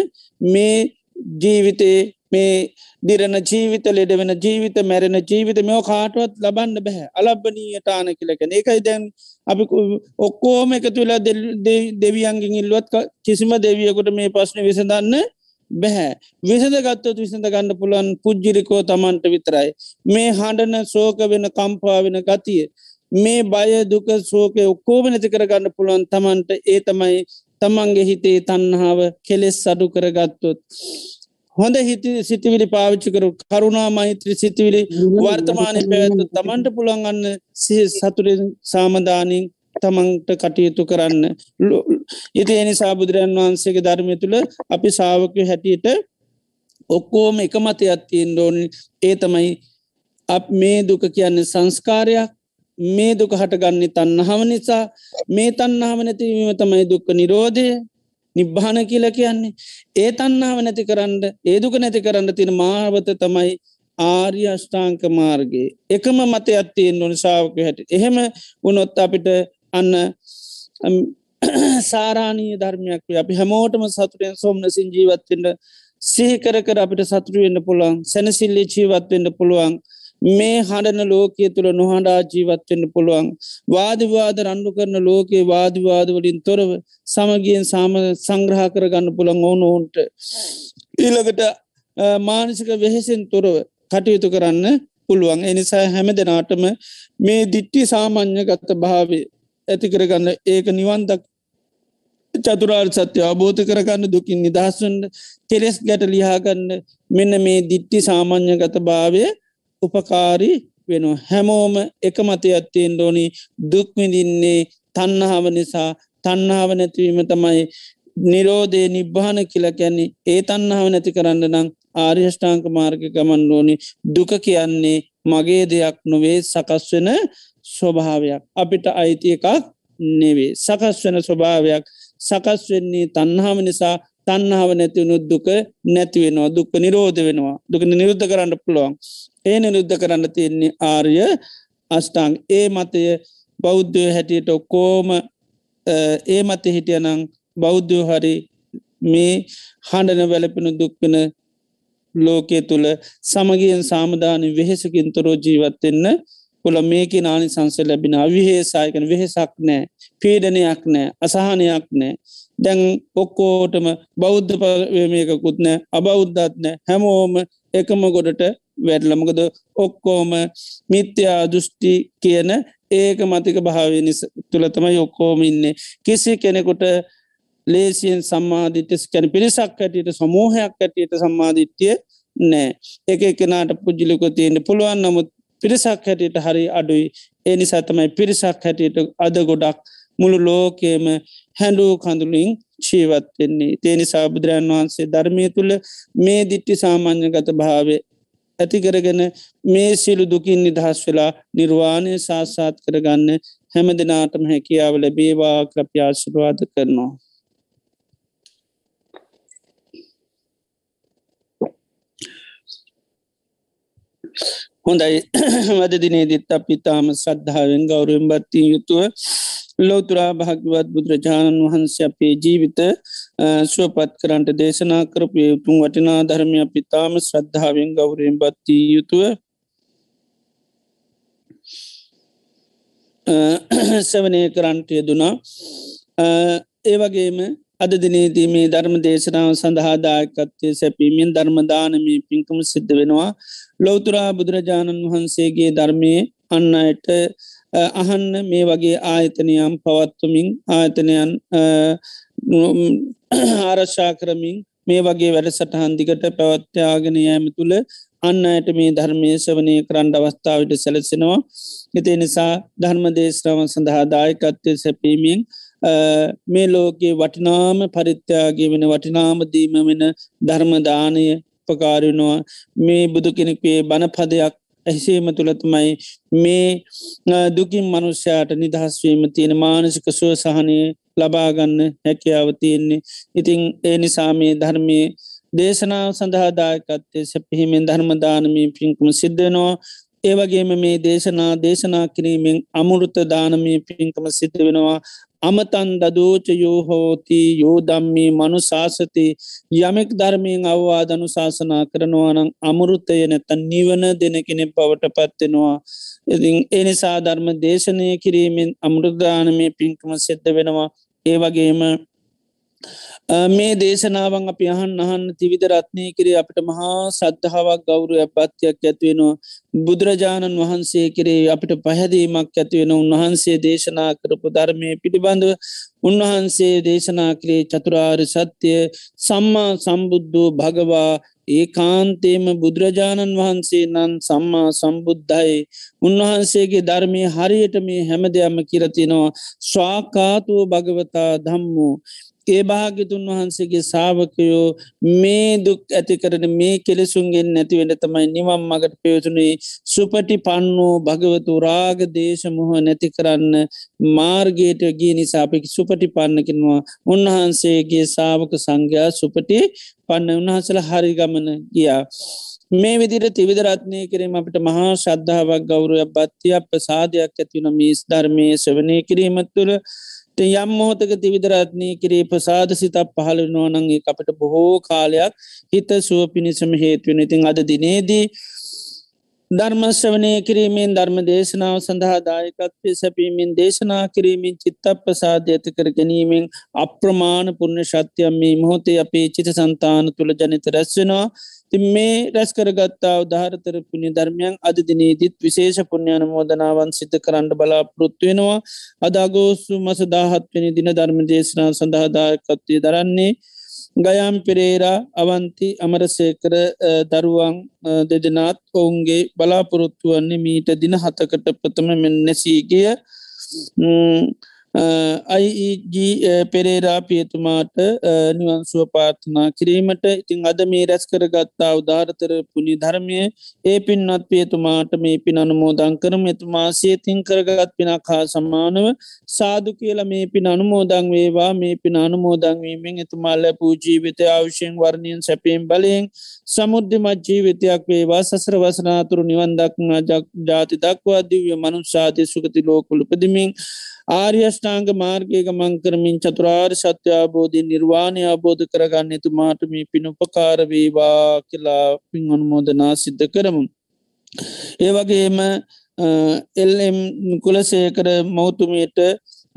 මේ ජීවිතේ මේ දිරන ජීවිත ලෙඩ වෙන ජීවිත මැරෙන ජීවිත මෙෝ කාටුවත් ලබන්න බැහැ. අලබ්බනීයටාන කියලකන ඒකයි දැන් අපි ඔක්කෝම එකතු වෙලා දෙවියන්ගින් ඉල්ලුවත් කිසිම දෙවියකුට මේ පස්්න විසඳන්න බැහැ. විසඳ ගත්තොත් විසඳ ගන්න පුළන් පුද්ජිරිකෝ තමන්ට විතරයි. මේ හඬන සෝක වෙන කම්පා වෙන ගතිය මේ බය දුක සෝකය ඔක්කෝම නැති කරගන්න පුළුවන් තමන්ට ඒ තමයි තමන්ගේ හිතේ තන්හාාව කෙලෙස් සඩු කරගත්තොත්. හොඳ හිති සිතිවිලි පාවිච්චි කරු. කරුණා මෛත්‍රී සිතිවිලි වර්තමානය පැවැත්තු තමන්ට පුළන්ගන්න සතුරෙන් සාමධානින් තමන්ට කටයුතු කරන්න. ඉති එනි සාබුදුරන් වහන්සේගේ ධර්මය තුළ අපි සාාවකය හැටියට ඔක්කෝම එක මතයක් තියෙන් ඩෝනි ඒ තමයි අප මේ දුක කියන්නේ සංස්කාරයක්. මේ දුක හටගන්නේ තන්නහම නිසා. මේ තන්නාව නැතිවීම තමයි දුක්ක නිරෝධය. නිබ්භාන කියල කියන්නේ. ඒ තන්නාව නැති කරන්න ඒදුක නැති කරන්න තින මාවත තමයි ආර්ය අෂ්ඨාංක මාර්ගයේ. එකම මත අත්තියෙන් නොනිසාාවක හැට. එහෙම උනොත් අපිට අන්න සාරාණී ධර්මයක් අපි හැමෝටම සතුරෙන් සොම්නසින් ජීවත්වෙන්ට සිහිකර කර අපිට සතුරු වෙන්න පුළුවන්. සැනසිල්ලි ජීවත්වෙන්ට පුළුවන්. මේ හඬන ලෝකය තුළ නොහඬා ජීවත්වෙන්න පුළුවන්. වාදිවාද රණ්ඩු කරන ලෝකයේ වාදිවාදවලින් තොරව සමගියෙන් සාම සංග්‍රහ කරගන්න පුළන් ඕන ඔවුන්ට. ඊළකට මානසික වෙහෙසෙන් තොරව කටයුතු කරන්න පුළුවන්. එනිසා හැම දෙනාටම මේ දිට්ටි සාමාන්‍ය ගත්ත භාවය ඇති කරගන්න ඒක නිවන්දක් චතුරාර් සත්‍ය අබෝධ කරගන්න දුකින් නිදහස්වන්න කෙලෙස් ගැට ලිහාගන්න මෙන්න මේ දිට්ටි සාමාන්‍ය ගත භාවය උපකාරී වෙනවා. හැමෝම එක මතයක් තියෙන් ඩෝනි දුක්විඳින්නේ තන්නහාව නිසා. තන්නාව නැතිවීම තමයි නිරෝධය නිබ්භාන කියල කැන්නේ ඒ තන්නාව නැති කරන්න නම් ආර්යෂ්ඨාංක මාර්ග ගමන් ඕනි දුක කියන්නේ මගේ දෙයක් නොවේ සකස් වෙන ස්වභාවයක්. අපිට අයිති එකක් නෙවේ. සකස් වෙන ස්වභාවයක්. සකස් වෙන්නේ තන්හාම නිසා. තන්නාව නැතිවුණු දුක නැතිවෙනවා දුක්ක නිරෝධ වෙනවා. දුක නිරුද්ධ කරන්න පුළුවන්. ඒ නිරුද්ධ කරන්න තියෙන්නේ ආර්ය අෂ්ටාං ඒ මතය බෞද්ධය හැටියට ඔක්කෝම ඒ මත හිටියනං බෞද්ධ හරි මේ හඬන වැලපෙන දුක්පෙන ලෝකය තුළ සමගියෙන් සාමධාන වෙහෙසකින් තොරෝ ජීවත්වෙන්න පුළ මේක නානි සංස ලැබෙන අවිහේසායකන වෙහෙසක් නෑ පීඩනයක් නෑ අසාහනයක් නෑ දැන් ඔක්කෝටම බෞද්ධ පමයකුත් නෑ අබෞද්ධත් නෑ හැමෝම එකම ගොඩට වැටලමකද ඔක්කෝම මිත්‍යා දෘෂ්ටි කියන ඒක මතික භාවය නිස තුළතම යොක්කෝම ඉන්නේ. කිසි කෙනෙකුට ලේසියෙන් සම්මාධිත්‍යස් කැන පිරිසක් ඇටියට සමූහයක් ඇටියට සම්මාධිත්‍යය නෑ එක එකනාට පුද්ජිලික තියෙන්ට පුළුවන්. නමුත් පිරිසක් හැටියට හරි අඩුයි. ඒ නිසා තමයි පිරිසක් හැටියට අද ගොඩක් මුළු ලෝකේම හැඩූ කඳුලින් ජීවත්වෙන්නේ තේනිසා බුදුරන් වහන්සේ ධර්මය තුළ මේ දිට්ටි සාමාන්‍යගත භාවය ඇතිකරගෙන මේ සිලු දුකින් නිදහස් වෙලා නිර්වාණය සාසාත් කරගන්න හැම දෙනාටම හැකියාව ලැබේවා ක්‍රප්‍යාශිරවාද කරනවා. හොඳයි [CLEARS THROAT] වද දිනේදිත් අපිතාම සද්ධාවෙන් ගෞරුවෙන් බත්තිී යුතුව ලෝතුරා භාග්‍යවත් බුදුරජාණන් වහන්සේ අපේ ජීවිත සුවපත් කරන්ට දේශනා කරපය උතුම් වටිනා ධර්මය පිතාම ශ්‍රද්ධාවෙන් ගෞරයෙන් බත්තිී යුතුව සවනය කරන්ටය දුනා ඒවගේම අද දිනේදී මේ ධර්ම දේශනාව සඳහාදායකත්වය සැපීමෙන් ධර්මදානමී පින්කම සිද්ධ වෙනවා. ලෝතුරා බුදුරජාණන් වහන්සේගේ ධර්මය අන්න අයට අහන්න මේ වගේ ආයතනයම් පවත්වමින් ආයතනයන් [CLEARS THROAT] ආරශ්ා කරමින් මේ වගේ වැඩ සටහන්දිකට පැවත්්‍යයාගෙන යෑම තුළ අන්න අයට මේ ධර්මය සවනය කරන්න අවස්ථාවට සැලසෙනවා. එති නිසා ධර්ම දේශනාව සඳහා දායකත්වය සැපීමෙන් මේ ලෝකයේ වටිනාම පරිත්‍යාගේ වෙන වටිනාමදීම වෙන ධර්මදානය පකාරනවා මේ බුදු කෙනෙක්ේ බණපදයක් ඇහිසේම තුළතුමයි. මේ දුකින් මනුෂ්‍යයාට නිදහස්වීම තියෙන මානසික සුව සහනය ලබාගන්න හැකියාව තියෙන්නේ. ඉතිං ඒ නිසා මේ ධර්මය දේශනාව සඳහාදායකත්තේ සැපිහිමෙන් ධර්මදානමී පින්කුම සිද්ධනවා ඒවගේම මේ දේශනා දේශනා කිරීමෙන් අමුෘත දානමී පින්කම සිද්ධ වෙනවා. අමතන් දදෝච යෝහෝති යෝදම්මී මනු ශාසති යමෙක් ධර්මයෙන් අවවාදනු ශාසනා කරනවානං අමුරුත්තය නැතන් නිවන දෙන කෙනෙ පවට පත්වෙනවා. ඉතින් එනිසා ධර්ම දේශනය කිරීමෙන් අමුරුදානමය පින්කම සිද්ධ වෙනවා. ඒ වගේම මේ දේශනාවන් අප අහන් අහන්න තිවිධ රත්නය කරේ අපට මහා සද්ධාවක් ගෞරු ඇපත්තියක් ඇත්වෙනවා බුදුරජාණන් වහන්සේ කරේ අපිට පැහැදීමක් ඇතිවෙන උන්වහන්සේ දේශනා කරපු ධර්මය පිළිබඳව උන්වහන්සේ දේශනා කරේ චතුරාර් සත්‍යය සම්මා සම්බුද්ධූ භගවා ඒ කාන්තේම බුදුරජාණන් වහන්සේ නන් සම්මා සම්බුද්ධයි. උන්වහන්සේගේ ධර්මය හරියට මේ හැම දෙයක්ම කිරතිනවා ස්වාකාතුව භගවතා දම්මු ඒ භාගිතුන් වහන්සේගේ සාාවකයෝ මේ දුක් ඇති කරන මේ කෙලෙසුන්ගෙන් නැතිවෙන තමයි නිවම් මගට පයෝතුනේ සුපටි පන්නෝ භගවතු රාග දේශමුහ නැති කරන්න මාර්ගයට ගිය නිසාපිකි සුපටි පන්නකිනවා උන්වහන්සේගේ සාාවක සංඝයා සුපටි පන්න උන්වහසල හරිගමන ගියා. මේ විදිර තිවිදරත්නය කිරීම අපට මහා ශද්ධාවක් ගෞරුව බත්තියක් ප්‍රසාධයක් ඇතිවන මිස් ධර්මය සවනය කිරීමත් තුළ යම් මොහොතක තිවිදරත්නය කරේ ප්‍රසාද සිතක් පහළ නොනන්ගේ අපට බොහෝ කාලයක් හිත සුව පිණිසම හේතුවෙන ඉතින් අද දිනේදී ධර්මශ්‍රවනය කිරීමෙන් ධර්ම දේශනාව සඳහා දායකත්වය සැපීමෙන් දේශනා කිරීමෙන් චිත්තප ප්‍රසාධ ඇති කර ගැනීමෙන් අප්‍රමාණ පුර්ණ ශත්‍යයම් මේ මොහොතේ අපේ චිත සන්තාන තුළ ජනිත රැස්වෙනවා ති මේ රැස් කරගත්තා උදාහරතර පුුණි ධර්මයන් අද දිනේදිත් විශේෂ පුුණ්ඥාන මෝදනාවන් සිත කරන්න බලාපොරොත්තු වෙනවා. අදාගෝසු මස දාහත්වනි දින ධර්ම දේශනා සඳහාදායකත්වය දරන්නේ ගයම් පෙරේරා අවන්ති අමරසේකර දරුවන් දෙදෙනත් ඔවුන්ගේ බලාපොරොත්තු වන්නේ මීට දින හතකට ප්‍රථම මෙ නැසීගිය අයිජ පෙරේරා පියතුමාට නිවන්සුව පාර්ථනා කිරීමට ඉතිං අද මේ රැස් කරගත්තා උදාරතර පුුණි ධර්මය ඒ පින්වත් පියතුමාට මේ පින් අනුමෝදං කරම. එතුමා සේතින් කරගත් පිනක් හා සම්මානව සාදු කියල මේ පින් අනුමෝදං වේවා. මේ පින අනුමෝදංවීමෙන් එතුමාල්ල පූජීවිතය අවශ්‍යයෙන් වර්ණයෙන් සැපීම් බලයෙන් සමුද්ධමත් ජීවිතයක් වේවා. සසර වසනාතුරු නිවන් දක්නා ජාති දක්වා දිව්‍ය මනුෂ්‍යාති සුගති ලෝකුළු පදිමින් ආර්යෂ්ඨාංග මාර්ගයක මංකරමින් චතුරාර් සත්‍යාබෝධී නිර්වාණය අබෝධ කරගන්න එතුමාට මේ පිනුපකාරවේවා කියලා පින් අනුමෝදනා සිද්ධ කරමු. ඒවගේම එල්ම් කුලසේකර මෞතුමයට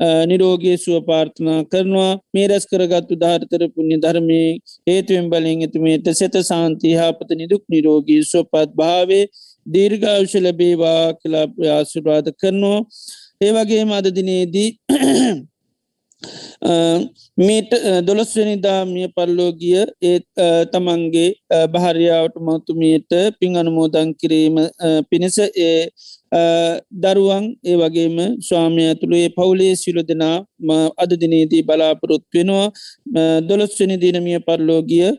නිරෝගේ සුව පාර්ථනා කරනවා මේ රැස් කරගත්තු ධාර්තර පුුණ්‍ය ධර්මය හේතුවෙන් බලින් එතුමේට සෙත සාන්තිහාපත නිදුක් නිරෝගී සුවපත් භාවේ දීර්ඝාවශ ලබේවා කලා ආශුරාධ කරනවා ඒවගේ මදදිනේදී මීට දොළොස්වනිදා මිය පල්ලෝගිය ඒත් තමන්ගේ භාරයාවට මෞතුමියට පින් අනුමෝදං කිරීම පිණිස ඒ දරුවන් ඒ වගේම ස්වාමය ඇතුළේ පවුලේ සිලු දෙනා අද දිනේදී බලාපොරොත් වෙනවා. දොළොස්වනි දිනමිය පරලෝගිය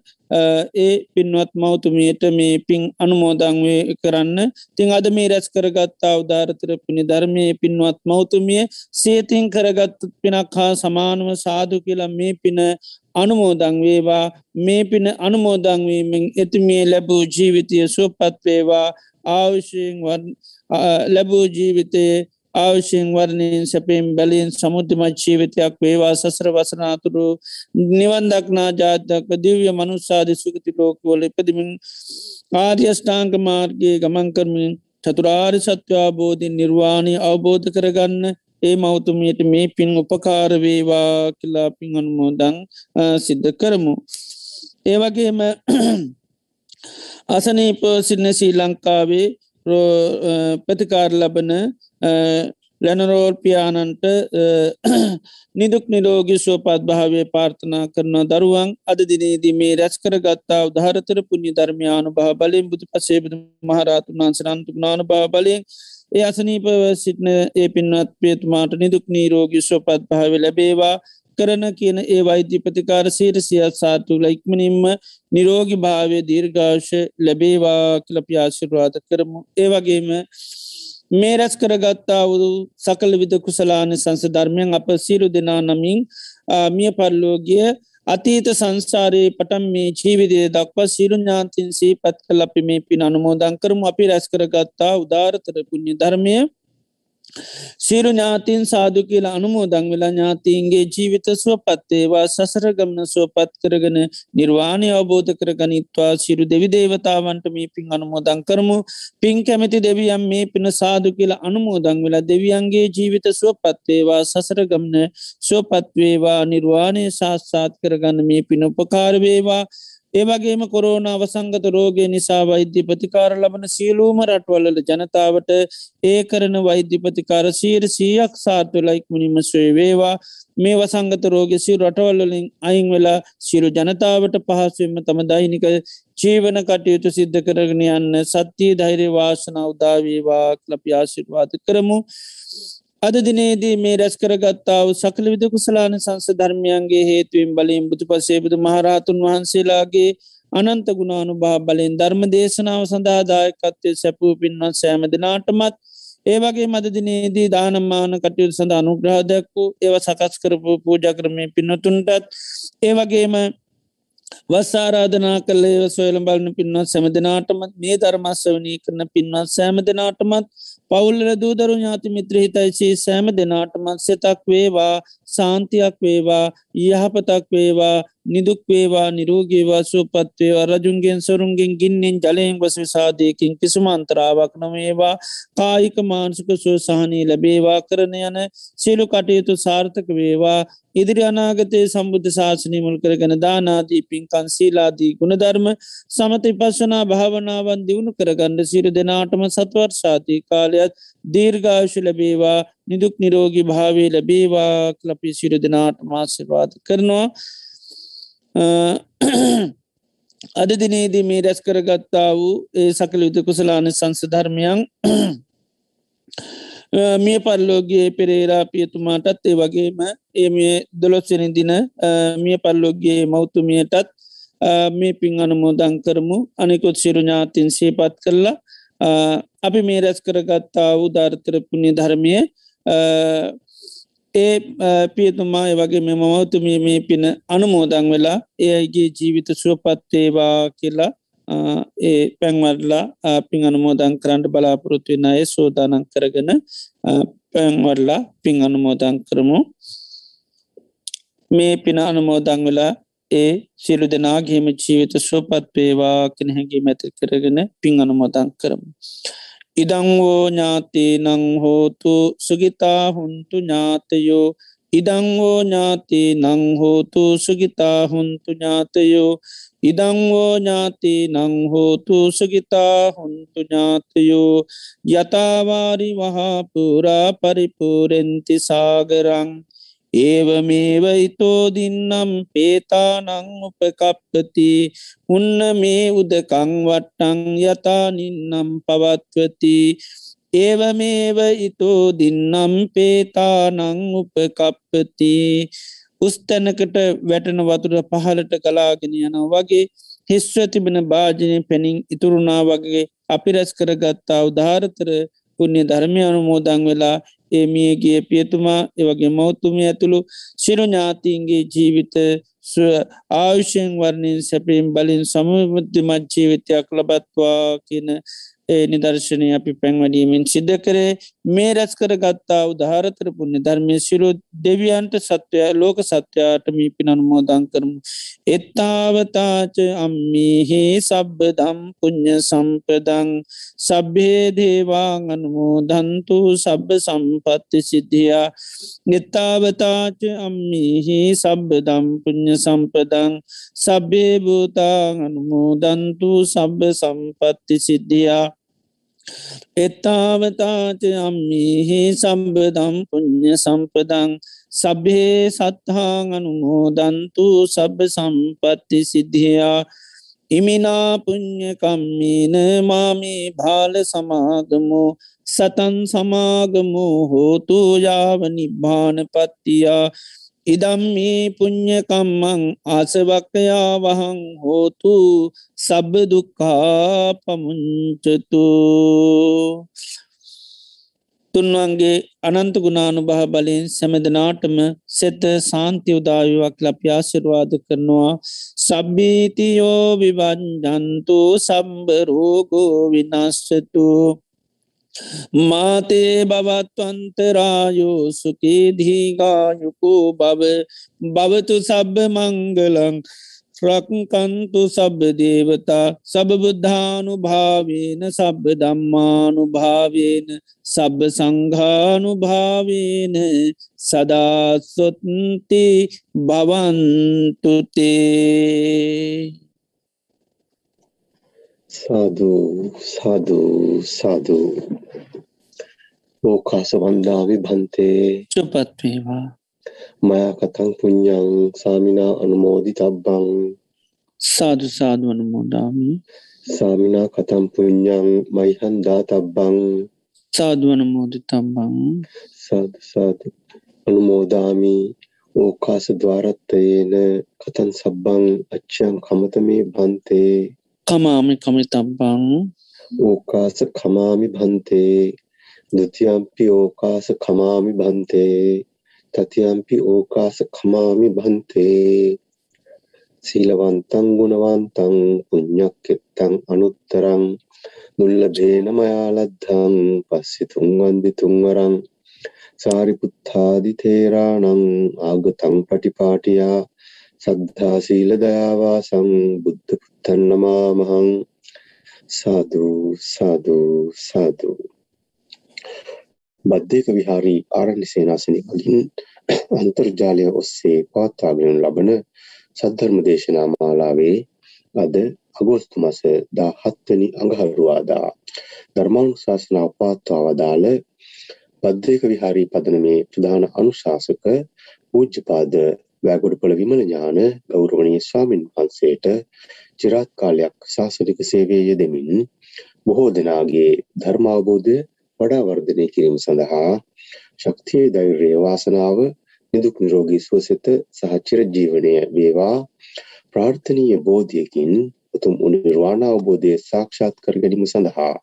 ඒ පින්වත් මෞතුමියට මේ පින් අනුමෝදංවේ කරන්න. තිං අද මේ රැස් කරගත්තා උදාරතර පිණි ධර්මය පින්වත් මෞතුමිය සේතින් කරගත් පිනක් හා සමානව සාදු කියලා මේ පින අනුමෝදං වේවා. මේ පින අනුමෝදංවීමෙන් එතුමිය ලැබූ ජීවිතය සුවපත්වේවා ආවිශයෙන් ලැබූ ජීවිතයේ අවශ්‍යයෙන් වර්ණයෙන් සැපෙන් බැලින් සමුද්ධමත් ජීවිතයක් වේවා සසර වසනාතුරු නිවන්දක්නා ජාතක දිව්‍ය මනුස්සාධ සුගති ලෝකවල ඉපදිමින් ආර්යෂ්ඨාංක මාර්ගයේ ගමන්කරමින් චතුරාර් සත්‍යාබෝධින් නිර්වාණය අවබෝධ කරගන්න ඒ මෞතුමියට මේ පින් උපකාරවේවා කියලා පින් අනුමෝදං සිද්ධ කරමු. ඒවගේම [CLEARS THROAT] අසනීප සින්න ශ්‍රී ලංකාවේ ප්‍රතිකාර ලබන ලැනරෝල් පියානන්ට [CLEARS THROAT] නිදුක් නිරෝගි සුවපත් භාවය පාර්ථනා කරන දරුවන් අද දිනේදී මේ රැස් කරගත්තා උදහරතර පුුණ්්‍ය ධර්මයානු භා බලින් බුදු පසේබද මහරාතුන් වන්සරන්තු නාන භා බලින් ඒ අසනීපව සිටින ඒ පින්වත් පියතුමාට නිදුක් නීරෝගි සුවපත් භාව ලැබේවා. කරන කියන ඒ වෛද්‍ය ප්‍රතිකාර සීර සියත් සාතුල ඉක්මනින්ම නිරෝගි භාවය දීර්ඝාශ ලැබේවා කලපියාශිරවාද කරමු. ඒවගේම මේ රැස් කරගත්තා වුදු සකල විද කුසලාන සංස ධර්මයන් අප සිරු දෙනා නමින් මිය පරලෝගිය අතීත සංසාරයේ පටන් මේ ජීවිදය දක්වා සිරු ඥාන්තින් සී පත් කල අපි මේ පින් අනුමෝදන් කරමු. අපි රැස් කරගත්තා උදාරතර පුුණ්‍ය ධර්මය සිරු ඥාතින් සාදු කියලා අනුමෝදං වෙලා ඥාතීන්ගේ ජීවිත සුවපත්තේවා සසර ගමන සුවපත් කරගෙන නිර්වාණය අවබෝධ කර ගනිත්වා සිරු දෙවි දේවතාවන්ට මේ පින් අනුමෝදං කරමු. පින් කැමති දෙවියම් මේ පින සාදු කියලා අනුමෝදං වෙලා දෙවියන්ගේ ජීවිත සුවපත්තේවා සසර ගමන සුවපත්වේවා නිර්වාණය ශාස්සාත් කරගන්න මේ පින උපකාරවේවා ඒවගේම කොරෝන අවසංගත රෝගය නිසා වෛද්‍ය ප්‍රතිකාර ලබන සියලූම රටවල්ල ජනතාවට ඒ කරන වෛද්‍ය ප්‍රතිකාර සීර සීයක් සාර්ථලයික්මනිම ස්වේ වේවා. මේ වසංගත රෝගෙසි රටවල්ලින් අයින් වෙලා සිරු ජනතාවට පහසුවම තම දෛනික ජීවන කටයුතු සිද්ධ කරගෙන යන්න සත්‍යී ධෛර්ය වාසන උදාවේවා ලපියාශිර්වාද කරමු. අද දිනේදී මේ රැස් කරගත්තාව සකල විද කුසලාන සංස ධර්මයන්ගේ හේතුවෙන් බලින් බුදු පසේබුදු මහරහතුන් වහන්සේලාගේ අනන්ත ගුණානු භා බලෙන් ධර්ම දේශනාව සඳහාදායකත්තය සැපූ පින්වත් සෑම දෙනාටමත් ඒවගේ මදදිනේදී දානමාන කටයුතු සඳ අනුග්‍රහදයක්කු ඒව සකස් කරපු පූජ කරමය පින්නතුන්ටත් ඒවගේම වස්සාරාධනා කල්ලේ සොයල බලන පින්වත් සැම දෙනාටමත් මේ ධර්මස්වනී කරන පින්වත් සෑම දෙනාටමත් පවුල්ල දූදරු ඥාති මිත්‍ර හිතයිසේ සෑම දෙනාටමත් සෙතක් වේවා සාන්තියක් වේවා යහපතක් වේවා නිදුක් වේවා නිරෝගේවා සුවපත්වේවා රජුන්ගෙන් සොරුන්ගෙන් ගින්නෙන් ජලයෙන් වස සාධයකින් කිසිම අන්තරාවක් නොවේවා. කායික මාන්සුක සුවසාහනී ලැබේවා. කරන යන සියලු කටයුතු සාර්ථක වේවා. ඉදිරි අනාගතයේ සම්බුද්ධ ශාසනය මුල් කරගෙන දානාදී පින්කන් සීලාදී ගුණධර්ම සමති පස්සනා භාවනාවන් දියුණු කරගන්න සිරු දෙනාටම සත්වර්ශාතිී කාලයත් දීර්ඝාශු ලැබේවා. නිදුක් නිරෝගී භාවේ ලැබේවා කලපි සිරු දෙනාට මාසිර්වාද කරනවා. අද දිනේදී මේ රැස් කරගත්තා වූ ඒ සකල යුතු කුසලාන සංසධර්මයන් මිය පල්ලෝගේ පෙරේරා පියතුමාටත් ඒ වගේම ඒ මේ දොළොස්සෙන දින මිය පල්ලෝගේ මෞතුමියටත් මේ පින් අනුමෝදං කරමු. අනිකුත් සිරු ඥාතින් සේපත් කරලා අපි මේ රැස් කරගත්තා වූ ධර්තර පුුණ්‍ය ධර්මය ඒ පියතුමා වගේ මෙ මවතුමිය මේ පින අනුමෝදං වෙලා ඒගේ ජීවිත සුවපත්තේවා කියලා ඒ පැන්වරලා පින් අනුමෝදං කරන්නට බලාපොරොත්තු වෙන අය සෝදානන් කරගෙන පැන්වරලා පින් අනුමෝදං කරමු මේ පින අනුමෝදං වෙලා ඒ සිලු දෙනාගේම ජීවිත සුවපත් වේවා කෙන හැගේ මැති කරගෙන පින් අනුමෝදං කරමු. ඉඩංවෝ ඥාතේ නං හෝතු සුගිතා හුන්තු ඥාතයෝ ඉඩංවෝ ඥාතේ නං හෝතු සුගිතා හුන්තු ඥාතයෝ ඉඩංවෝ ඥාතේ නං හෝතු සුගිතා හුන්තු ඥාතයෝ යතාවාරි වහාපුරා පරිපූරෙන්ති සාගරං ඒවමේව ඉතෝදින්නම් පේතානං උපකප්පති. උන්න මේ උදකං වට්ටං යතානින්නම් පවත්වති. ඒවමේව ඉතෝදින්නම් පේතානං උපකප්පති. උස්තැනකට වැටන වතුර පහලට කලාගෙන යන වගේ හිස්ව තිබෙන භාජනය පැනින් ඉතුරුණා වගේ අපි රැස් කරගත්තා උදාාරතර පුුණ්‍ය ධර්මය අනුමෝදං වෙලා ඒ මියගේ පියතුමා එවගේ මෞතුමිය ඇතුළු සිරු ඥාතින්ගේ ජීවිත ආයුෂයෙන් වර්ණයෙන් සැපීම් බලින් සමබුද්ධිමත් ජීවිතයක් ලබත්වා කියන ඒ නිදර්ශනය අපි පැන්වඩීමෙන් සිද්ධ කරේ. මේ රැස් කර ගත්තා උදාහරතර පුුණ ධර්මය සිරු දෙවියන්ට සත්වය ලෝක සත්‍යයාට මී පිනනුමෝදං කරමු. එත්තාවතාච අම්මිහි සබ්බදම් පුං්ඥ සම්පදං. සබ්බේ දේවාං අනුමෝදන්තු සබ්බ සම්පත්ති සිද්ධියා. ගෙත්තාවතාච අම්මිහි සබ්බදම් පුං්ඥ සම්පදං. සබ්බේ භූතාං අනුමෝදන්තු සබ්බ සම්පත්ති සිද්ධියා. එත්තාවතාච අම්මිහි සම්බදම් පුුණ්්‍ය සම්පදං සබ්හේ සත්හාං අනුමෝදන්තු සබ සම්පත්ති සිද්ධියා. ඉමිනා පුං්ඥකම්මීන මාමී භාල සමාගමෝ සතන් සමාගමෝ හෝතු යාව නිබ්භාන පත්තියා. ඉදම්මී පුං්ඥකම්මං ආසවක්කයා වහං හෝතු සබ්බ දුක්කා පමුංචතු තුන්වන්ගේ අනන්ත ගුණානු බහ බලින් සැමදනාටම සෙත සාන්ති උදායුවක් ලප්‍යාශිරවාද කරනවා. සබ්බීතියෝ විවන්ජන්තු සම්බරෝගෝ විනශ්චතු මාතේ බවත්වන්තරායෝ සුකේදීගායුකෝ බව බවතු සබ්බ මංගලං ්‍රක්කන්තු සබ්බ දේවතා සබබුද්ධානු භාවේන සබ්බ දම්මානු භාවේන සබ්බ සංඝානු භාවේන සදාසොත්ති බවන්තුතේ සාධූ සාධූ සාධූ ඕකාස වන්දාවි භන්තේ චුපත්වේවා මයා කතං පුඤ්ඤං සාමිනා අනුමෝදි තබ්බං සාදු සාදු අනුමෝදාමි. සාමිනා කතං පුඤ්ඤං මයිහං දාතබ්බං සාදු අනුමෝදි තබ්බං සාදු සාදු අනුමෝදාමි. ඕකාස ద్వාරත්තේන කතං සබ්බං අච්ඡං කමතමේ භන්තේ කමාමි කමිතබ්බං ඕකාස කමාමි භන්තේ ဒ ුතියම්පි ඕකාස කමාමි භන්තේ තතියම්පි ඕකාස කමාමි භන්තේ සීලවන්තං ගුණවන්තං පුඤ්ඤක්කෙත්තං අනුත්තරං. දුල්ලභේන මයාලද්ධං පස්සිතුං වන්දි තුන්වරං සාරිපුත්තාදි තේරාණං ආගතං පටිපාටියා. සද්ධා සීල දයාවාසං බුද්ධ පුත්තන් නමාමහං. සාදු සාදු සාදු. බද්ධයක විහාරී ආරණ්‍ය සේනාසනය මගින් [COUGHS] අන්තර්ජාලය ඔස්සේ පවත්වාගෙන ලබන සද්ධර්ම දේශනා මාලාවේ අද අගෝස්තු මස 17 වෙනි අඟහරුවාදා ධර්මානුශාසනාව පවත්වා වදාළ බද්ධයක විහාරී පදනමේ ප්‍රධාන අනුශාසක පූජ්‍යපාද වැගොඩපොළ විමල ඥාන ගෞරවනීය ස්වාමින් වහන්සේට চিරාත් කාලයක් ශාසනික සේවයේ යෙදෙමින් බොහෝ දෙනාගේ ධර්ම අවබෝධය වඩා වර්ධනය කිරීම සඳහා ශක්තිය ධෛර්යය වාසනාව නිදුක් නිරෝගී සුවසෙත සහ චිරජීවනය වේවා. ප්‍රාර්ථනීය බෝධියකින් උතුම් නිර්වාණ අවබෝධය සාක්ෂාත් කර ගැනීම සඳහා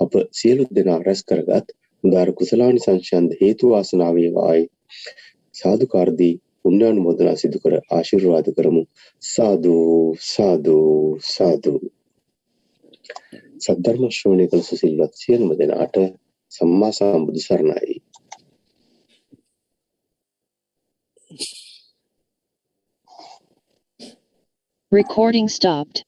අප සියලු දෙනා රැස් කරගත් උදාර කුසලානි සංශයන්ද හේතු වාසනා වේවායි. සාදුකාර්දී පුණ්‍යානුමෝදනා සිදු කර ආශිර්වාද කරමු. සාදු සාදු සාදු. සද්ධර්ම ශ්‍රවණය කළ සුසිල්වත් සියලුම දෙනාට සම්මා සම්බුදු සරණයි. Recording stopped.